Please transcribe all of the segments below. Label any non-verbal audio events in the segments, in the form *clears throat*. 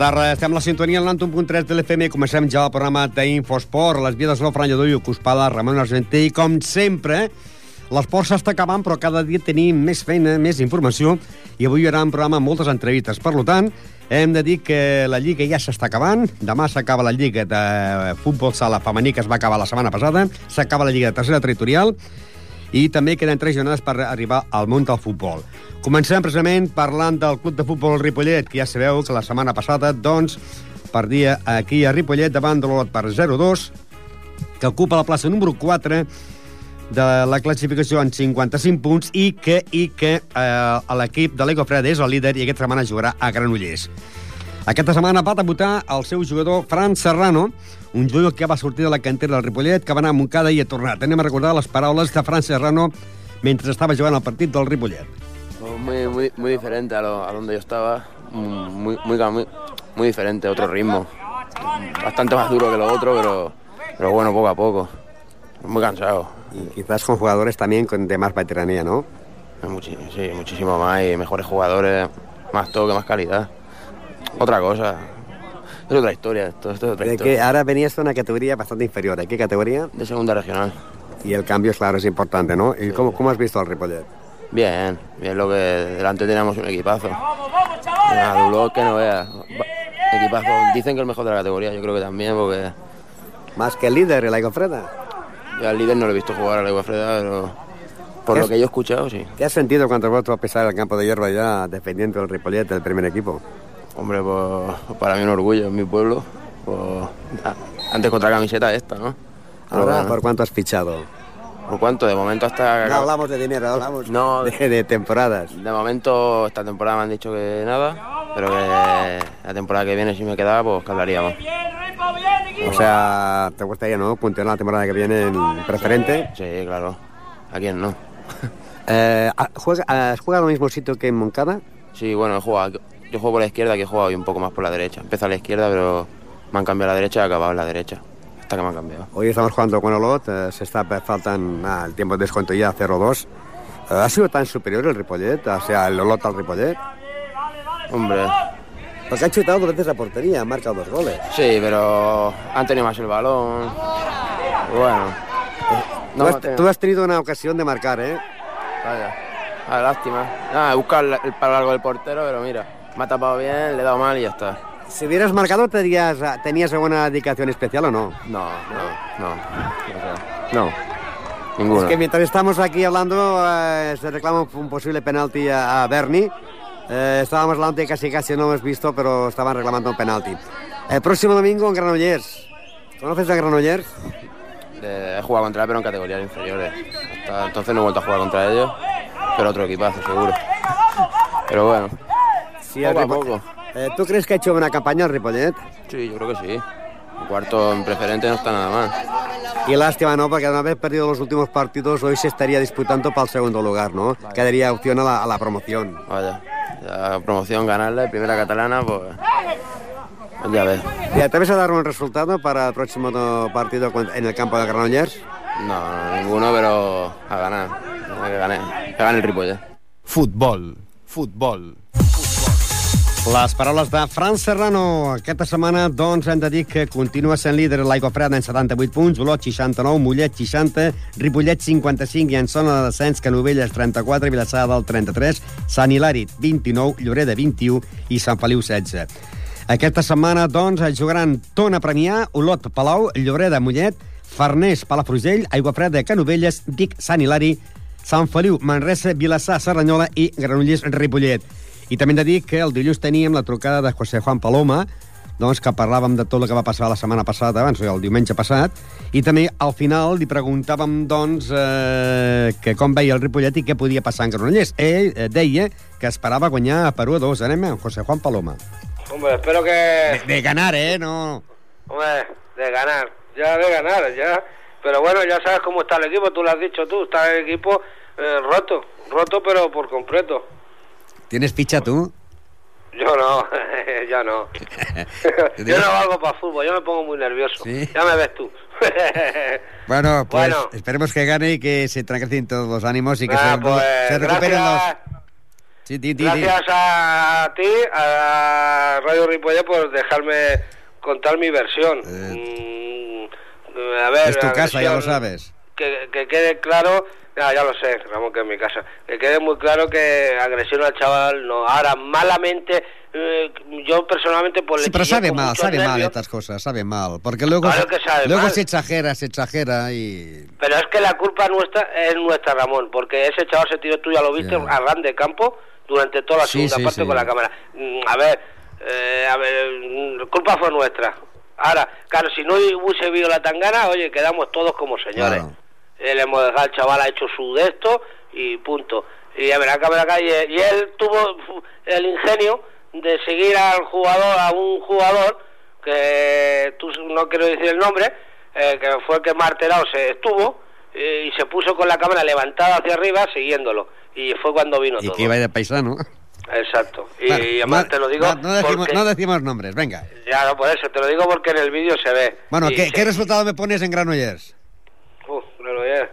Tarda, estem a la sintonia al 91.3 de l'FM i comencem ja el programa d'Infosport. Les vies del Fran Lledó i Ramon Argentí. I com sempre, l'esport s'està acabant, però cada dia tenim més feina, més informació, i avui hi haurà un programa amb moltes entrevistes. Per tant, hem de dir que la Lliga ja s'està acabant. Demà s'acaba la Lliga de Futbol Sala Femení, que es va acabar la setmana passada. S'acaba la Lliga de Tercera Territorial i també queden tres jornades per arribar al món del futbol. Comencem precisament parlant del Club de Futbol Ripollet, que ja sabeu que la setmana passada doncs, perdia aquí a Ripollet davant de l'Olot per 0-2, que ocupa la plaça número 4 de la classificació en 55 punts i que, i que eh, l'equip de l'Ego Fred és el líder i aquesta setmana jugarà a Granollers. Aquesta setmana va debutar el seu jugador Fran Serrano, un jugador que va sortir de la cantera del Ripollet, que va anar a Montcada i ha tornat. Anem a recordar les paraules de Fran Serrano mentre estava jugant el partit del Ripollet. Muy, muy, muy diferente a, lo, a donde yo estaba, muy, muy, muy, muy diferente, otro ritmo. Bastante más duro que lo otro, pero, pero bueno, poco a poco. Muy cansado. Y quizás con jugadores también con, de más veteranía, ¿no? Muchi, sí, muchísimo más y mejores jugadores, más toque, más calidad. Otra cosa. Es otra historia, esto, esto es otra De historia. que ahora venías de una categoría bastante inferior. ¿De qué categoría? De segunda regional. Y el cambio, claro, es importante, ¿no? ¿Y cómo, cómo has visto al Ripollet? Bien, bien lo que delante teníamos un equipazo. Dulot que no veas. Equipazo. Dicen que el mejor de la categoría, yo creo que también, porque Más que el líder, el Aigo Freda. yo al líder no lo he visto jugar a la Freda, pero por ¿Qué lo es? que yo he escuchado, sí. ¿Qué has sentido cuando has vuelto a pisar el campo de hierba ya defendiendo el Ripollet del primer equipo? Hombre, pues para mí un orgullo en mi pueblo. Pues, antes contra camiseta esta, ¿no? Ahora, bueno, ¿por cuánto has fichado? ¿por cuánto? De momento hasta... No hablamos de dinero, hablamos No. de, de temporadas. De momento esta temporada me han dicho que nada, pero que la temporada que viene si me quedaba, pues que hablaríamos. O sea, ¿te gustaría, no? Puntear la temporada que viene en preferente. Sí, claro. ¿A quién no? *laughs* Eh, ¿juega, ¿Has jugado en el mismo sitio que en Moncada? Sí, bueno, he jugado, yo juego por la izquierda, que he jugado hoy un poco más por la derecha. Empecé a la izquierda, pero me han cambiado a la derecha y he acabado en la derecha. Hasta que me han cambiado. Hoy estamos jugando con Olot, eh, se está faltan ah, el tiempo de descuento ya 0-2. Eh, ¿Ha sido tan superior el Ripollet? O sea, el Olot al Ripollet. Hombre, Porque ha chutado dos veces la portería, ha marcado dos goles. sí, pero han tenido más el balón. Bueno. tú, has, tú has tenido una ocasión de marcar, ¿eh? Vaya. Ah, lástima. Nada, buscado el, el palo largo del portero, pero mira, me ha tapado bien, le he dado mal y ya está. Si hubieras marcado, ¿tenías, ¿tenías alguna dedicación especial o no? No, no, no. No. No. Ninguno. Es que mientras estamos aquí hablando, eh, se reclama un posible penalti a, a Berni. Eh, estábamos hablando y casi casi no hemos visto, pero estaban reclamando un penalti. El próximo domingo en Granollers. ¿Conoces a Granollers? Eh, he jugado contra él, pero en categorías inferiores. Hasta entonces no he vuelto a jugar contra ellos, pero otro equipazo, seguro. Pero bueno, Sí, Poco a el Ripo- poco. Eh, ¿Tú crees que ha hecho buena campaña el Ripollet? sí, yo creo que sí. Un cuarto en preferente no está nada mal. Y lástima, ¿no? Porque al haber perdido los últimos partidos, hoy se estaría disputando para el segundo lugar, ¿no? Quedaría opción a la, a la promoción. Vaya, la promoción ganarla, y primera catalana, pues, pues ya ves. ¿Te atreves a dar un resultado para el próximo partido en el campo de Granollers? No, no, ninguno, pero a ganar. Que gane, que gane el Ripollet. Futbol, futbol. Les paraules de Fran Serrano. Aquesta setmana, doncs, hem de dir que continua sent líder l'Aigua Freda en 78 punts, Olot 69, Mollet 60, Ripollet 55 i en zona de descens Canovelles 34, Vilassar del 33, Sant Hilari 29, Lloreda 21 i Sant Feliu 16. Aquesta setmana, doncs, jugaran Tona Premià, Olot Palau, Lloreda Mollet, Farners Palafrugell, Aigua Freda Canovelles, Vic Sant Hilari, Sant Feliu, Manresa, Vilassar, Serranyola i Granollers Ripollet. I també hem de dir que el dilluns teníem la trucada de José Juan Paloma, doncs, que parlàvem de tot el que va passar la setmana passada, abans, el diumenge passat, i també al final li preguntàvem, doncs, eh, que com veia el Ripollet i què podia passar en Granollers. Ell eh, deia que esperava guanyar a Perú a dos. Anem amb José Juan Paloma. Hombre, espero que... De, de ganar, eh? No... Hombre, de ganar. Ya de ganar, ya. Pero bueno, ya sabes cómo está el equipo, tú lo has dicho tú. Está el equipo eh, roto. Roto, pero por completo. ¿Tienes ficha tú? Yo no, *laughs* ya no. *laughs* yo no valgo para fútbol, yo me pongo muy nervioso. ¿Sí? Ya me ves tú. *laughs* Bueno, pues Bueno. esperemos que gane y que se tranquilicen todos los ánimos y que Ah, se, pues, se recuperen gracias. los... Sí, a ti, a Radio Ripollet, por dejarme contar mi versión. Mm, a ver, Es tu casa, ya lo sabes. Que, que quede claro, ya, ya lo sé, Ramón, que es mi casa, que quede muy claro que agresión al chaval no. Ahora, malamente, eh, yo personalmente pues Sí, pero sabe mal, sabe mal estas cosas, sabe mal. Porque luego, Claro que sabe luego mal. se exagera, se exagera y... Pero es que la culpa nuestra es nuestra, Ramón, porque ese chaval se tiró, tú ya lo viste, Ya. a ran de campo durante toda la Sí, segunda sí, parte sí. con la cámara. Mm, A ver, eh, a ver, mm, culpa fue nuestra. Ahora, claro, si no hubiese habido la tangana, oye, quedamos todos como señores. Claro. Le hemos dejado al chaval, ha hecho su de esto y punto. Y a ver, acá, a ver, acá, y, y él tuvo *laughs* el ingenio de seguir al jugador, a un jugador que tú no quiero decir el nombre, eh, que fue el que más alterado se estuvo eh, y se puso con la cámara levantada hacia arriba siguiéndolo. Y fue cuando vino Y todo. que iba de paisano. Exacto. Y, además no- te lo digo No, no decimos, porque... no decimos nombres, venga. Ya, no, por eso, te lo digo porque en el vídeo se ve. Bueno, ¿qué, se- ¿qué resultado me pones en Granollers? Uf, bueno, ya.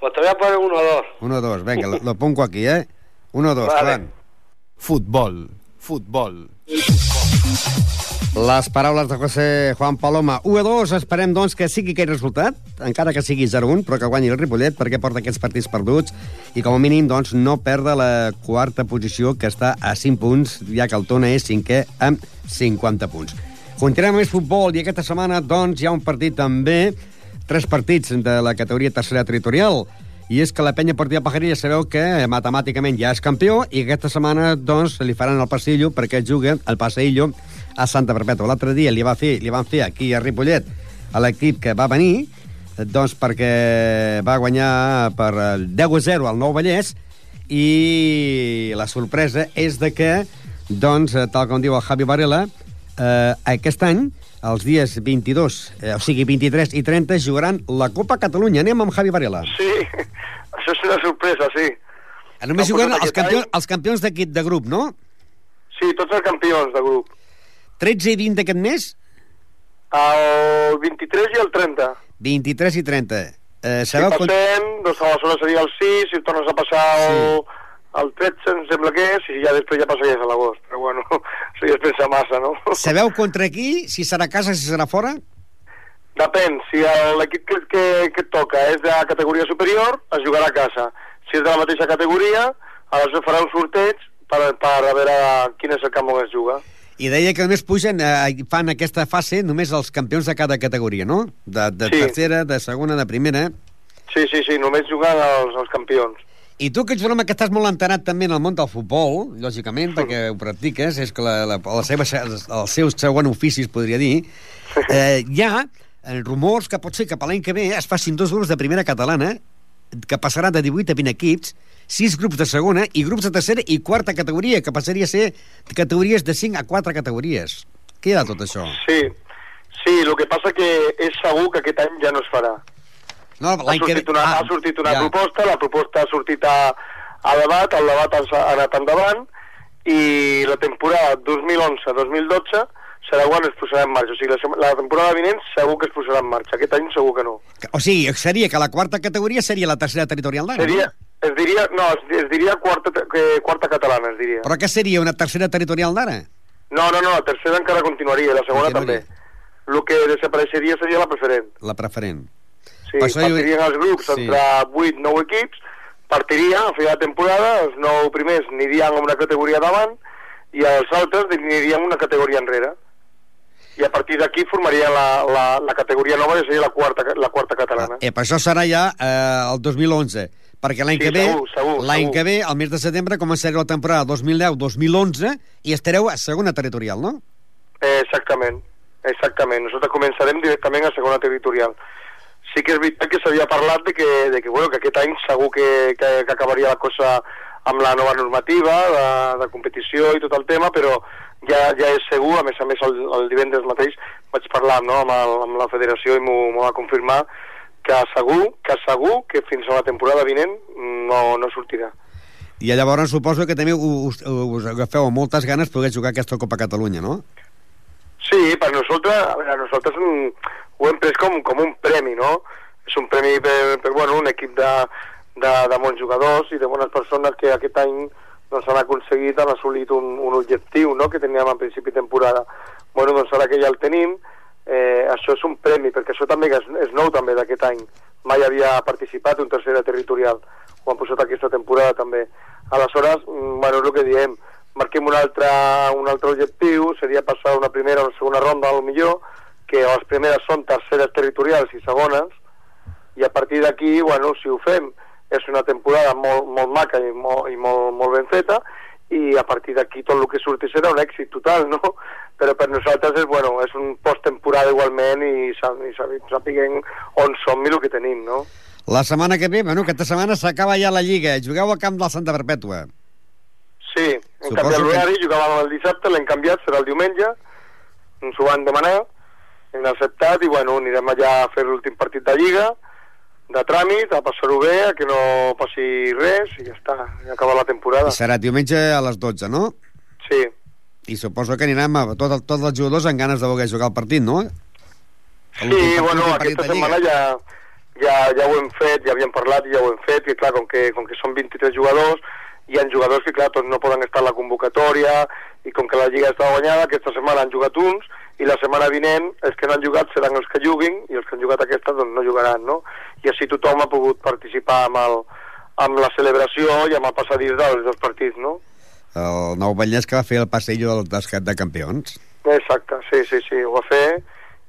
Pues te voy a poner uno o dos. Uno, dos, venga, lo, lo pongo aquí, ¿eh? Uno, dos, Vale. Joan. Futbol. Futbol. Les paraules de José Juan Paloma. 1 a 2, esperem, doncs, que sigui aquell resultat, encara que sigui 0 1, però que guanyi el Ripollet, perquè porta aquests partits perduts, i com a mínim, doncs, no perdre la quarta posició, que està a 5 punts, ja que el Tona és cinquè amb 50 punts. Continuem amb més futbol, i aquesta setmana, doncs, hi ha un partit també, tres partits de la categoria tercera territorial, i és que la penya partida Pajarilla sabeu que matemàticament ja és campió i aquesta setmana doncs li faran el passillo perquè juga el passeillo a Santa Perpètua. L'altre dia li, va fer, li van fer aquí a Ripollet a l'equip que va venir doncs perquè va guanyar per el 10 a 0 al Nou Vallès i la sorpresa és de que doncs, eh, tal com diu el Javi Varela eh, aquest any els dies 22, eh, o sigui 23 i 30 jugaran la Copa Catalunya. Anem amb Javi Varela. Sí, *laughs* això és una sorpresa, sí. Eh, Només Han jugaran els campions, any- els campions d'aquest de grup, no? Sí, tots els campions de grup. 13 i 20 d'aquest mes? El 23 i el 30. 23 i 30. Eh, Si sabeu quan... passem, doncs aleshores seria el 6, si tornes a passar el, el 13, em sembla que és, i ja després ja passaries a l'agost. Però bueno, *laughs* això ja es pensa massa, no? Sabeu contra qui? Si serà a casa, si serà fora? Depèn, si l'equip que, que, que et toca és de categoria superior, es jugarà a casa. Si és de la mateixa categoria, aleshores farà un sorteig per, per a veure quin és el camp on es juga. I deia que només pugen, eh, fan aquesta fase només els campions de cada categoria, no? De, de Sí. tercera, de segona, de primera... Sí, sí, sí, només juguen els, els campions. I tu, que ets un home que estàs molt enterat també en el món del futbol, lògicament, perquè ho practiques, és que la, la, la seva, el seu segon ofici, es podria dir, eh, hi ha eh, rumors que pot ser que per l'any que ve es facin dos grups de primera catalana, que passarà de 18 a 20 equips, sis grups de segona i grups de tercera i quarta categoria, que passaria a ser categories de 5 a 4 categories. Què hi ha de tot això? Sí, sí, el que passa que és segur que aquest any ja no es farà. No, Ha sortit una, ha sortit una proposta, la proposta ha sortit a, a debat, el debat ha, anat endavant, i la temporada 2011-2012 serà quan es posarà en marxa. O sigui, la, la temporada vinent segur que es posarà en marxa. Aquest any segur que no. O sigui, seria que la quarta categoria seria la tercera territorial d'ara. Seria, no? es diria, no, es, es diria quarta, que, quarta catalana, es diria. Però què seria, una tercera territorial d'ara? No, no, no, la tercera encara continuaria, la segona Continuaria. també. El que desapareixeria seria la preferent. La preferent. Sí, jo- partirien els grups Sí. entre 8 9 equips, partiria a final de temporada, els 9 primers anirien a una categoria davant i els altres anirien una categoria enrere. I a partir d'aquí formarien la, la, la categoria nova, que seria la quarta, la quarta catalana. Eh, per això serà ja eh, el 2011, perquè l'any Sí, que ve, l'any que ve, al mes de setembre, començarà la temporada 2010-2011 i estareu a segona territorial, no? Eh, exactament, exactament. Nosaltres començarem directament a segona territorial. Sí que és veritat que s'havia parlat de que, de que, bueno, que aquest any segur que, que, que acabaria la cosa amb la nova normativa de, de competició i tot el tema, però ja, ja és segur, a més a més el, el divendres mateix vaig parlar no, amb, el, amb la federació i m'ho va confirmar que segur, que segur que fins a la temporada vinent no, no sortirà. I llavors suposo que també us, us agafeu amb moltes ganes poder jugar aquesta Copa Catalunya, no? Sí, per nosaltres, a veure, nosaltres mm, ho hem pres com, com un premi, no? És un premi per, per bueno, un equip de, de, de bons jugadors i de bones persones que aquest any doncs han aconseguit, han assolit un, un objectiu no? que teníem a principi de temporada. Bueno, doncs ara que ja el tenim, eh, això és un premi, perquè això també és, és nou també d'aquest any. Mai havia participat un tercera territorial, ho han posat aquesta temporada també. Aleshores, mm, bueno, és el que diem, marquem un altre, un altre objectiu, seria passar una primera o una segona ronda, al millor, que les primeres són terceres territorials i segones, i a partir d'aquí, bueno, si ho fem, és una temporada molt, molt maca i, molt, i molt, molt ben feta, i a partir d'aquí tot el que surti serà un èxit total, no? *laughs* Però per nosaltres és, bueno, és un post-temporada igualment i, i sapiguem on som i el que tenim, no? La setmana que ve, bueno, aquesta setmana s'acaba ja la Lliga. Jugueu al camp de la Santa Perpètua. Sí, hem Suposo canviat l'horari, que... jugàvem el dissabte, l'hem canviat, serà el diumenge, ens ho van demanar, hem acceptat i bueno, anirem allà a fer l'últim partit de Lliga, de tràmit, a passar-ho bé, a que no passi res i ja està, ja acaba la temporada. I serà diumenge a les 12, no? Sí. I suposo que anirem a tot, tots els jugadors amb ganes de voler jugar el partit, no? Sí, bueno, aquesta setmana ja, ja, ja ho hem fet, ja havíem parlat i ja ho hem fet, i clar, com que, com que són 23 jugadors, hi ha jugadors que, clar, tots no poden estar a la convocatòria, i com que la Lliga està guanyada, aquesta setmana han jugat uns, i la setmana vinent els que no han jugat seran els que juguin, i els que han jugat aquesta doncs no jugaran, no? I així tothom ha pogut participar amb, el, amb la celebració i amb el passadís dels dos partits, no? El nou Vallès que va fer el passeig del descat de campions. Exacte, sí, sí, sí, ho va fer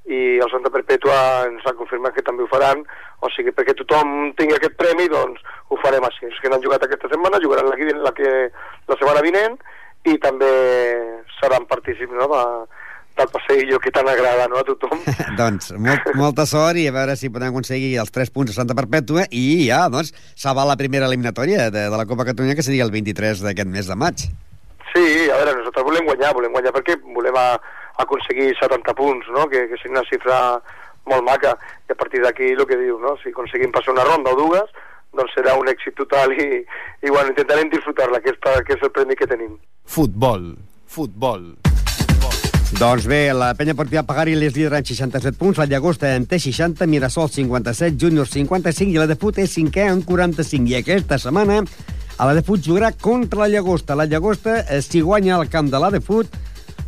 i el Santa Perpètua ens ha confirmat que també ho faran, o sigui, perquè tothom tingui aquest premi, doncs ho farem així. Els que no han jugat aquesta setmana jugaran la, la, que, la setmana vinent i també seran partícips no, de, del passeillo que tant agrada no, a tothom. *laughs* doncs molt, molta sort i a veure si podem aconseguir els 3 punts a Santa Perpètua i ja, doncs, salvar la primera eliminatòria de, de la Copa Catalunya que seria el 23 d'aquest mes de maig. Sí, a veure, nosaltres volem guanyar, volem guanyar perquè volem a, aconseguir 70 punts, no? que, que sigui una xifra molt maca, i a partir d'aquí el que diu, no? si aconseguim passar una ronda o dues, doncs serà un èxit total i, i bueno, intentarem disfrutar-la, que, que és el premi que tenim. Futbol, futbol. Doncs bé, la penya Portiva Pagari les líder amb 67 punts, la Llagosta en té 60, Mirasol 57, Júnior 55 i la de Fut és 5è amb 45. I aquesta setmana a la de Fut jugarà contra la Llagosta. La Llagosta, eh, si guanya el camp de la de Fut,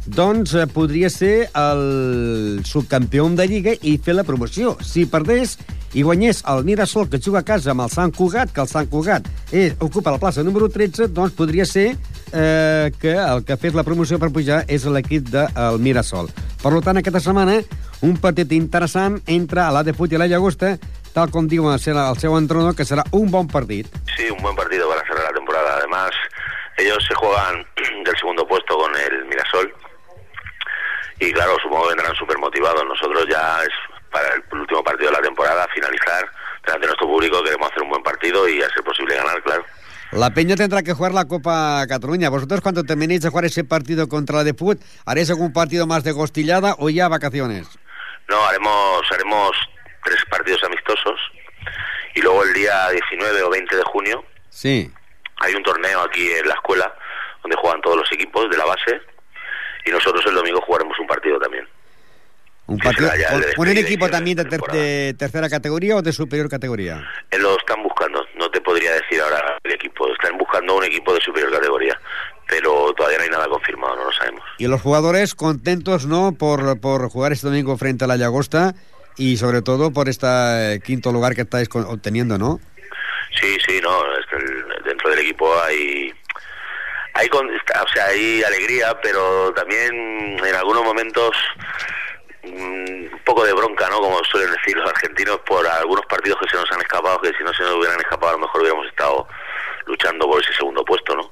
doncs eh, podria ser el subcampió de Lliga i fer la promoció. Si perdés i guanyés el Mirasol, que juga a casa amb el Sant Cugat, que el Sant Cugat eh, ocupa la plaça número 13, doncs podria ser eh, que el que ha fet la promoció per pujar és l'equip del Mirasol. Per tant, aquesta setmana, un partit interessant entre la de Fut i la Llagosta, tal com diu el seu entrenador, que serà un bon partit. Sí, un buen partido para cerrar la temporada. Además, ellos se juegan *clears throat* del segundo puesto con el Mirasol, y claro, supongo que vendrán súper motivados. Nosotros ya es para el último partido de la temporada, finalizar delante de nuestro público, queremos hacer un buen partido y a ser posible ganar, claro. La Peña tendrá que jugar la Copa Cataluña. Vosotros cuando terminéis de jugar ese partido contra la de Put, ¿haréis algún partido más de gostillada o ya vacaciones? No, haremos, haremos tres partidos amistosos y luego el día 19 o 20 de junio sí. hay un torneo aquí en la escuela donde juegan todos los equipos de la base y nosotros el domingo jugaremos un partido también. ¿Un? ¿Un equipo también de, ter de, tercera categoría o de superior categoría? Eh, lo están buscando, no te podría decir ahora el equipo. Están buscando un equipo de superior categoría, pero todavía no hay nada confirmado, no lo sabemos. ¿Y los jugadores contentos, no, por, por jugar este domingo frente a la Llagosta y sobre todo por este quinto lugar que estáis obteniendo, no? Sí, sí, no, es que el, dentro del equipo hay hay, o sea, hay alegría, pero también en algunos momentos un poco de bronca, ¿no? Como suelen decir los argentinos, por algunos partidos que se nos han escapado, que si no se nos hubieran escapado a lo mejor hubiéramos estado luchando por ese segundo puesto, ¿no?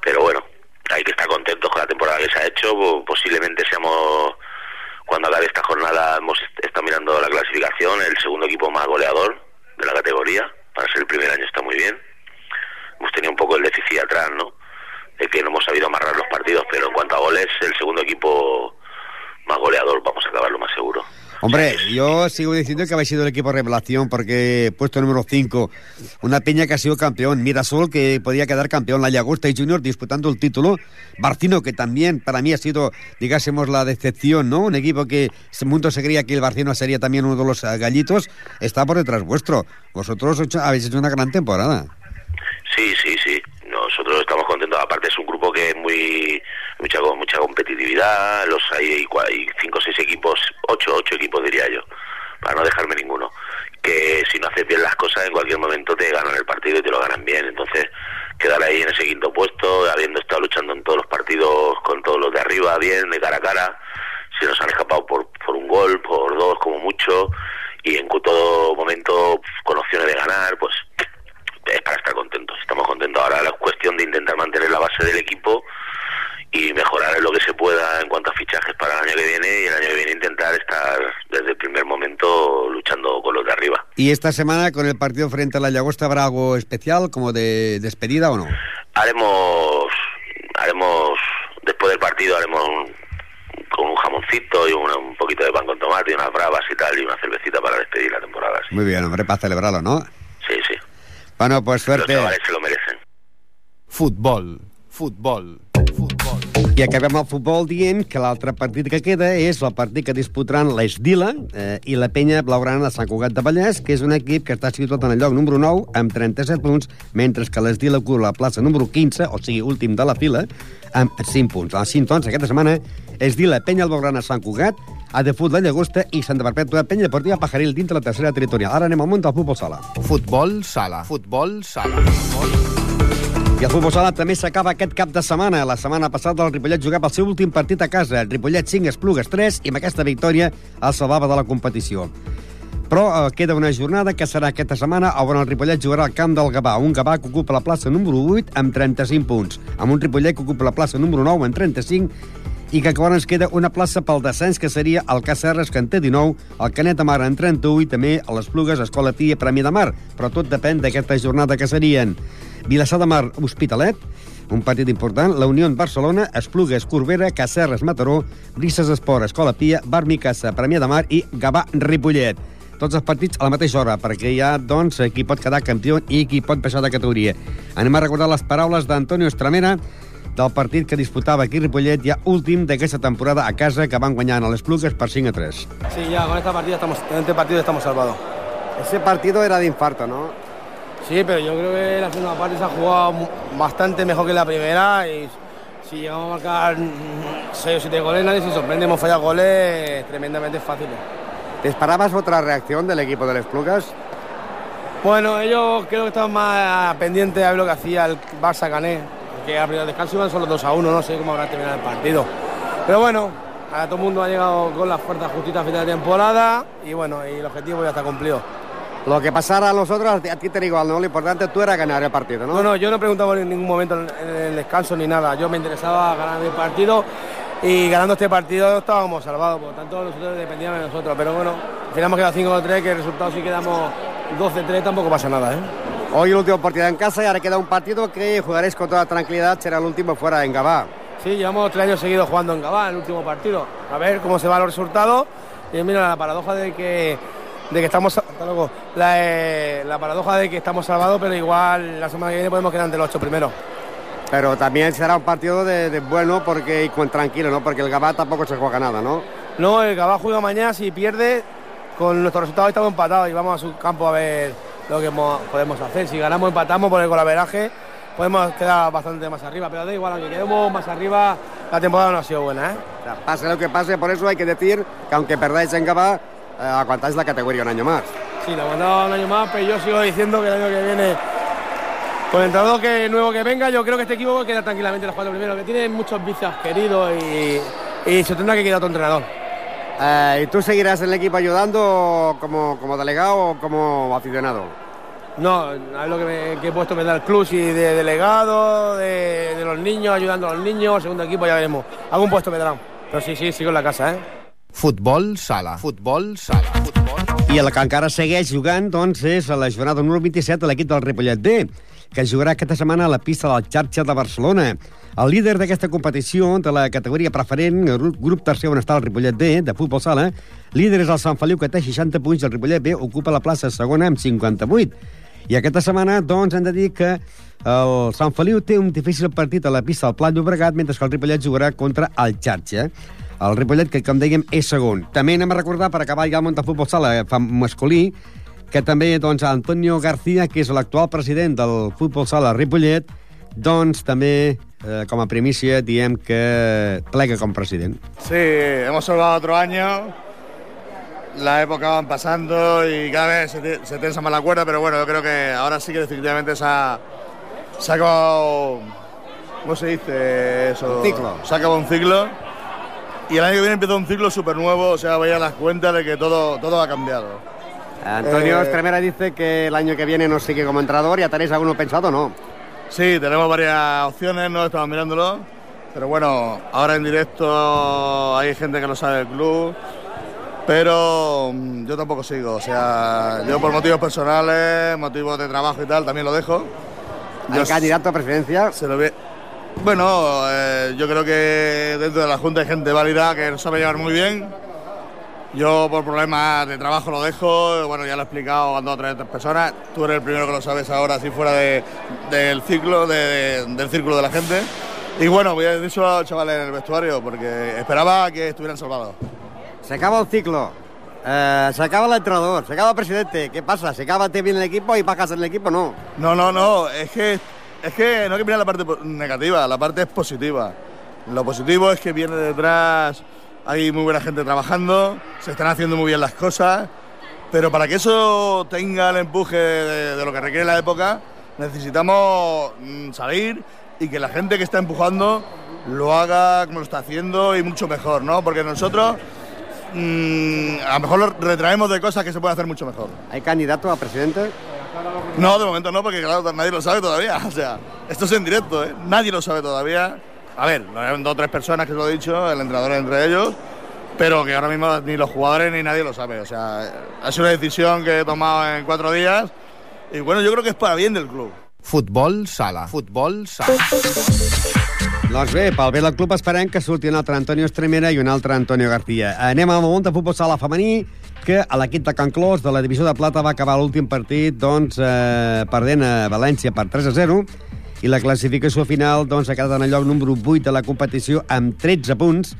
Pero bueno, hay que estar contentos con la temporada que se ha hecho, posiblemente seamos, cuando acabe esta jornada, hemos estado mirando la clasificación, el segundo equipo más goleador de la categoría, para ser el primer año está muy bien. Hemos tenido un poco el déficit atrás, ¿no? de que no hemos sabido amarrar los partidos, pero en cuanto a goles, el segundo equipo más goleador, vamos a acabarlo más seguro. Hombre, yo sigo diciendo que habéis sido el equipo revelación porque puesto número 5, una peña que ha sido campeón, Mirasol que podía quedar campeón, la Llagosta y Junior disputando el título, Barcino que también para mí ha sido, digásemos, la decepción, ¿no? Un equipo que ese mundo se creía que el Barcino sería también uno de los eh, gallitos, está por detrás vuestro. Vosotros habéis hecho una gran temporada. Sí, sí, sí nosotros estamos contentos. Aparte es un grupo que es muy mucha mucha competitividad. Los hay, hay cinco o seis equipos, ocho ocho equipos diría yo, para no dejarme ninguno. Que si no haces bien las cosas en cualquier momento te ganan el partido y te lo ganan bien. Entonces quedar ahí en ese quinto puesto, habiendo estado luchando en todos los partidos con todos los de arriba, bien de cara a cara. Si nos han escapado por por un gol, por dos como mucho y en todo momento con opciones de ganar, pues es para estar contentos. Estamos contentos. Ahora la cuestión de intentar mantener la base del equipo y mejorar en lo que se pueda en cuanto a fichajes para el año que viene y el año que viene intentar estar desde el primer momento luchando con los de arriba. ¿Y esta semana con el partido frente a la Llagosta habrá algo especial, como de despedida o no? Haremos, haremos después del partido haremos un- con un jamoncito y una- un poquito de pan con tomate y unas bravas y tal y una cervecita para despedir la temporada. Sí, Muy bien, hombre, para celebrarlo, ¿no? sí. sí. Bueno, pues Los suerte. chavales se lo merecen. Futbol, futbol, futbol. I acabem el futbol dient que l'altre partit que queda és el partit que disputaran l'Esdila eh, i la penya blaugrana de Sant Cugat de Vallès, que és un equip que està situat en el lloc número 9 amb 37 punts, mentre que l'Esdila ocupa la plaça número 15, o sigui, últim de la fila, amb 5 punts. A les 5 tons, aquesta setmana, Esdila, penya blaugrana Sant Cugat, a de Fut la Llagosta i Santa Perpètua penya deportiva Pajaril dins de la tercera territorial. Ara anem al món del futbol sala. Futbol sala, futbol sala. Futbol. I el futbol sala també s'acaba aquest cap de setmana. La setmana passada el Ripollet jugava el seu últim partit a casa. Ripollet 5, Esplugues 3, i amb aquesta victòria el salvava de la competició. Però eh, queda una jornada que serà aquesta setmana on el Ripollet jugarà al camp del Gavà, un Gavà que ocupa la plaça número 8 amb 35 punts, amb un Ripollet que ocupa la plaça número 9 amb 35 i que encara ens queda una plaça pel descens, que seria el Cacerres, que en té 19, el Canet de Mar en 31 i també a les Plugues, Escola Pia, Premi de Mar. Però tot depèn d'aquesta jornada que serien Vilassar de Mar, Hospitalet, un partit important, la Unió en Barcelona, Esplugues, Corbera, Cacerres, Mataró, Brises Esport, Escola Pia, Bar Micasa, Premià de Mar i Gavà, Ripollet. Tots els partits a la mateixa hora, perquè hi ha, doncs, qui pot quedar campió i qui pot baixar de categoria. Anem a recordar les paraules d'Antonio Estramera, del partit que disputava aquí Ripollet ja últim d'aquesta temporada a casa que van guanyar a les Plugues per 5 a 3. Sí, ya con esta partida estamos, en este partido estamos salvados. Ese partido era de infarto, ¿no? Sí, pero yo creo que la segunda parte se ha jugado bastante mejor que la primera y si llegamos a marcar 6 o 7 goles, nadie se sorprende. Hemos fallado goles tremendamente fáciles. ¿Te esperabas otra reacción del equipo de las Plugas? Bueno, ellos creo que estaban más pendientes de ver lo que hacía el Barça Cané, que al primer descanso iban solo 2 a 1, no sé cómo habrá terminado el partido. Pero bueno, a todo el mundo ha llegado con las fuerzas justitas a final de temporada y bueno, y el objetivo ya está cumplido. Lo que pasara a los otros, a ti- a te ¿no? Lo importante tú era ganar el partido, ¿no? No, no, yo no preguntaba en ningún momento en en el descanso ni nada. Yo me interesaba ganar mi partido y ganando este partido estábamos salvados. Por lo tanto, nosotros dependíamos de nosotros. Pero bueno, al final hemos quedado 5-3, que el resultado si quedamos 12-3 tampoco pasa nada, ¿eh? Hoy el último partido en casa y ahora queda un partido que jugaréis con toda tranquilidad, será el último fuera en Gabá. Sí, llevamos tres años seguidos jugando en Gabá, el último partido. A ver cómo se van los resultados. Y mira, la paradoja de que, de que estamos... hasta luego. La, eh, la paradoja de que estamos salvados, pero igual la semana que viene podemos quedar entre los ocho primeros. Pero también será un partido de, de bueno porque y con tranquilo, ¿no? Porque el Gabá tampoco se juega nada, ¿no? No, el Gabá juega mañana, si pierde, con nuestro resultado estamos empatados y vamos a su campo a ver lo que mo- podemos hacer. Si ganamos, empatamos por el golaveraje, podemos quedar bastante más arriba, pero da igual, aunque quedemos más arriba, la temporada no ha sido buena, ¿eh? O sea, pase lo que pase, por eso hay que decir que aunque perdáis en Gabá, eh, aguantáis la categoría un año más. Sí, lo aguantaba un año más, pero yo sigo diciendo que el año que viene, con el entrenador que, nuevo que venga, yo creo que este equipo queda tranquilamente los cuatro primeros, que tiene muchos vicios queridos y, y se tendrá que quedar otro entrenador. Eh, ¿Y tú seguirás en el equipo ayudando como, como delegado o como aficionado? No, es lo que, me, que he puesto me da el club, y de delegado, de, de los niños, ayudando a los niños, segundo equipo ya veremos. Algún puesto me darán. Pero sí, sí, sigo en la casa, ¿eh? Futbol sala, futbol sala, futbol. I el que encara segueix jugant, doncs, és a la jornada número 27 de l'equip del Ripollet B, que jugarà aquesta setmana a la pista de la xarxa de Barcelona. El líder d'aquesta competició, de la categoria preferent, el grup, tercer on està el Ripollet B, de futbol sala, líder és el Sant Feliu, que té 60 punts, i el Ripollet B ocupa la plaça segona amb 58. I aquesta setmana, doncs, hem de dir que el Sant Feliu té un difícil partit a la pista del Pla Llobregat, mentre que el Ripollet jugarà contra el Xarxa. El Ripollet, que com dèiem, és segon. També anem a recordar, per acabar ja el món de futbol sala eh, masculí, que també doncs, Antonio García, que és l'actual president del futbol sala Ripollet, doncs també, eh, com a primícia, diem que plega com president. Sí, hemos salvado otro año. La época van pasando y cada vez se, se tensa más la cuerda, pero bueno, yo creo que ahora sí que definitivamente se ha, se ha acabado. ¿Cómo se dice eso? Un ciclo. Se ha acabado un ciclo. Y el año que viene empieza un ciclo súper nuevo, o sea, voy a las cuentas de que todo, todo ha cambiado. Antonio Eh, Estremera dice que el año que viene no sigue como entrenador. ¿Ya tenéis alguno pensado o no? Sí, tenemos varias opciones, no estamos mirándolo. Pero bueno, ahora en directo hay gente que no sabe del club. Pero mm, yo tampoco sigo. O sea, yo por motivos personales, motivos de trabajo y tal, también lo dejo. ¿Hay Yo candidato a presidencia? se lo ve. Bueno, eh, yo creo que dentro de la Junta hay gente válida que lo sabe llevar muy bien. Yo por problemas de trabajo lo dejo, bueno, ya lo he explicado a dos o tres personas. Tú eres el primero que lo sabes ahora, así fuera de- del ciclo, de- del círculo de la gente. Y bueno, voy a decírselo a los chavales en el vestuario, porque esperaba que estuvieran salvados. Se acaba el ciclo. Eh, se acaba el entrenador, se acaba el presidente. ¿Qué pasa? ¿Se acaba bien el equipo y bajas en el equipo? No. No, no, no, es que, es que no hay que mirar la parte negativa, la parte es positiva. Lo positivo es que viene detrás, hay muy buena gente trabajando, se están haciendo muy bien las cosas, pero para que eso tenga el empuje de, de lo que requiere la época, necesitamos mm, salir y que la gente que está empujando lo haga como lo está haciendo y mucho mejor, ¿no? Porque nosotros mm, a lo mejor lo retraemos de cosas que se pueden hacer mucho mejor. ¿Hay candidato a presidente? No, de momento no, porque claro, nadie lo sabe todavía. *laughs* O sea, esto es en directo, ¿eh? Nadie lo sabe todavía. A ver, lo hay dos o tres personas que os lo he dicho, el entrenador entre ellos, pero que ahora mismo ni los jugadores ni nadie lo sabe. O sea, ha sido una decisión que he tomado en cuatro días y bueno, yo creo que es para bien del club. Futbol sala. Futbol sala. Doncs bé, pel bé del club esperem que surti un altre Antonio Estremera i un altre Antonio García. Anem al món de futbol sala femení, que a l'equip de Can Clos de la divisió de plata va acabar l'últim partit doncs, eh, perdent a València per 3 a 0 i la classificació final doncs, ha quedat en el lloc número 8 de la competició amb 13 punts,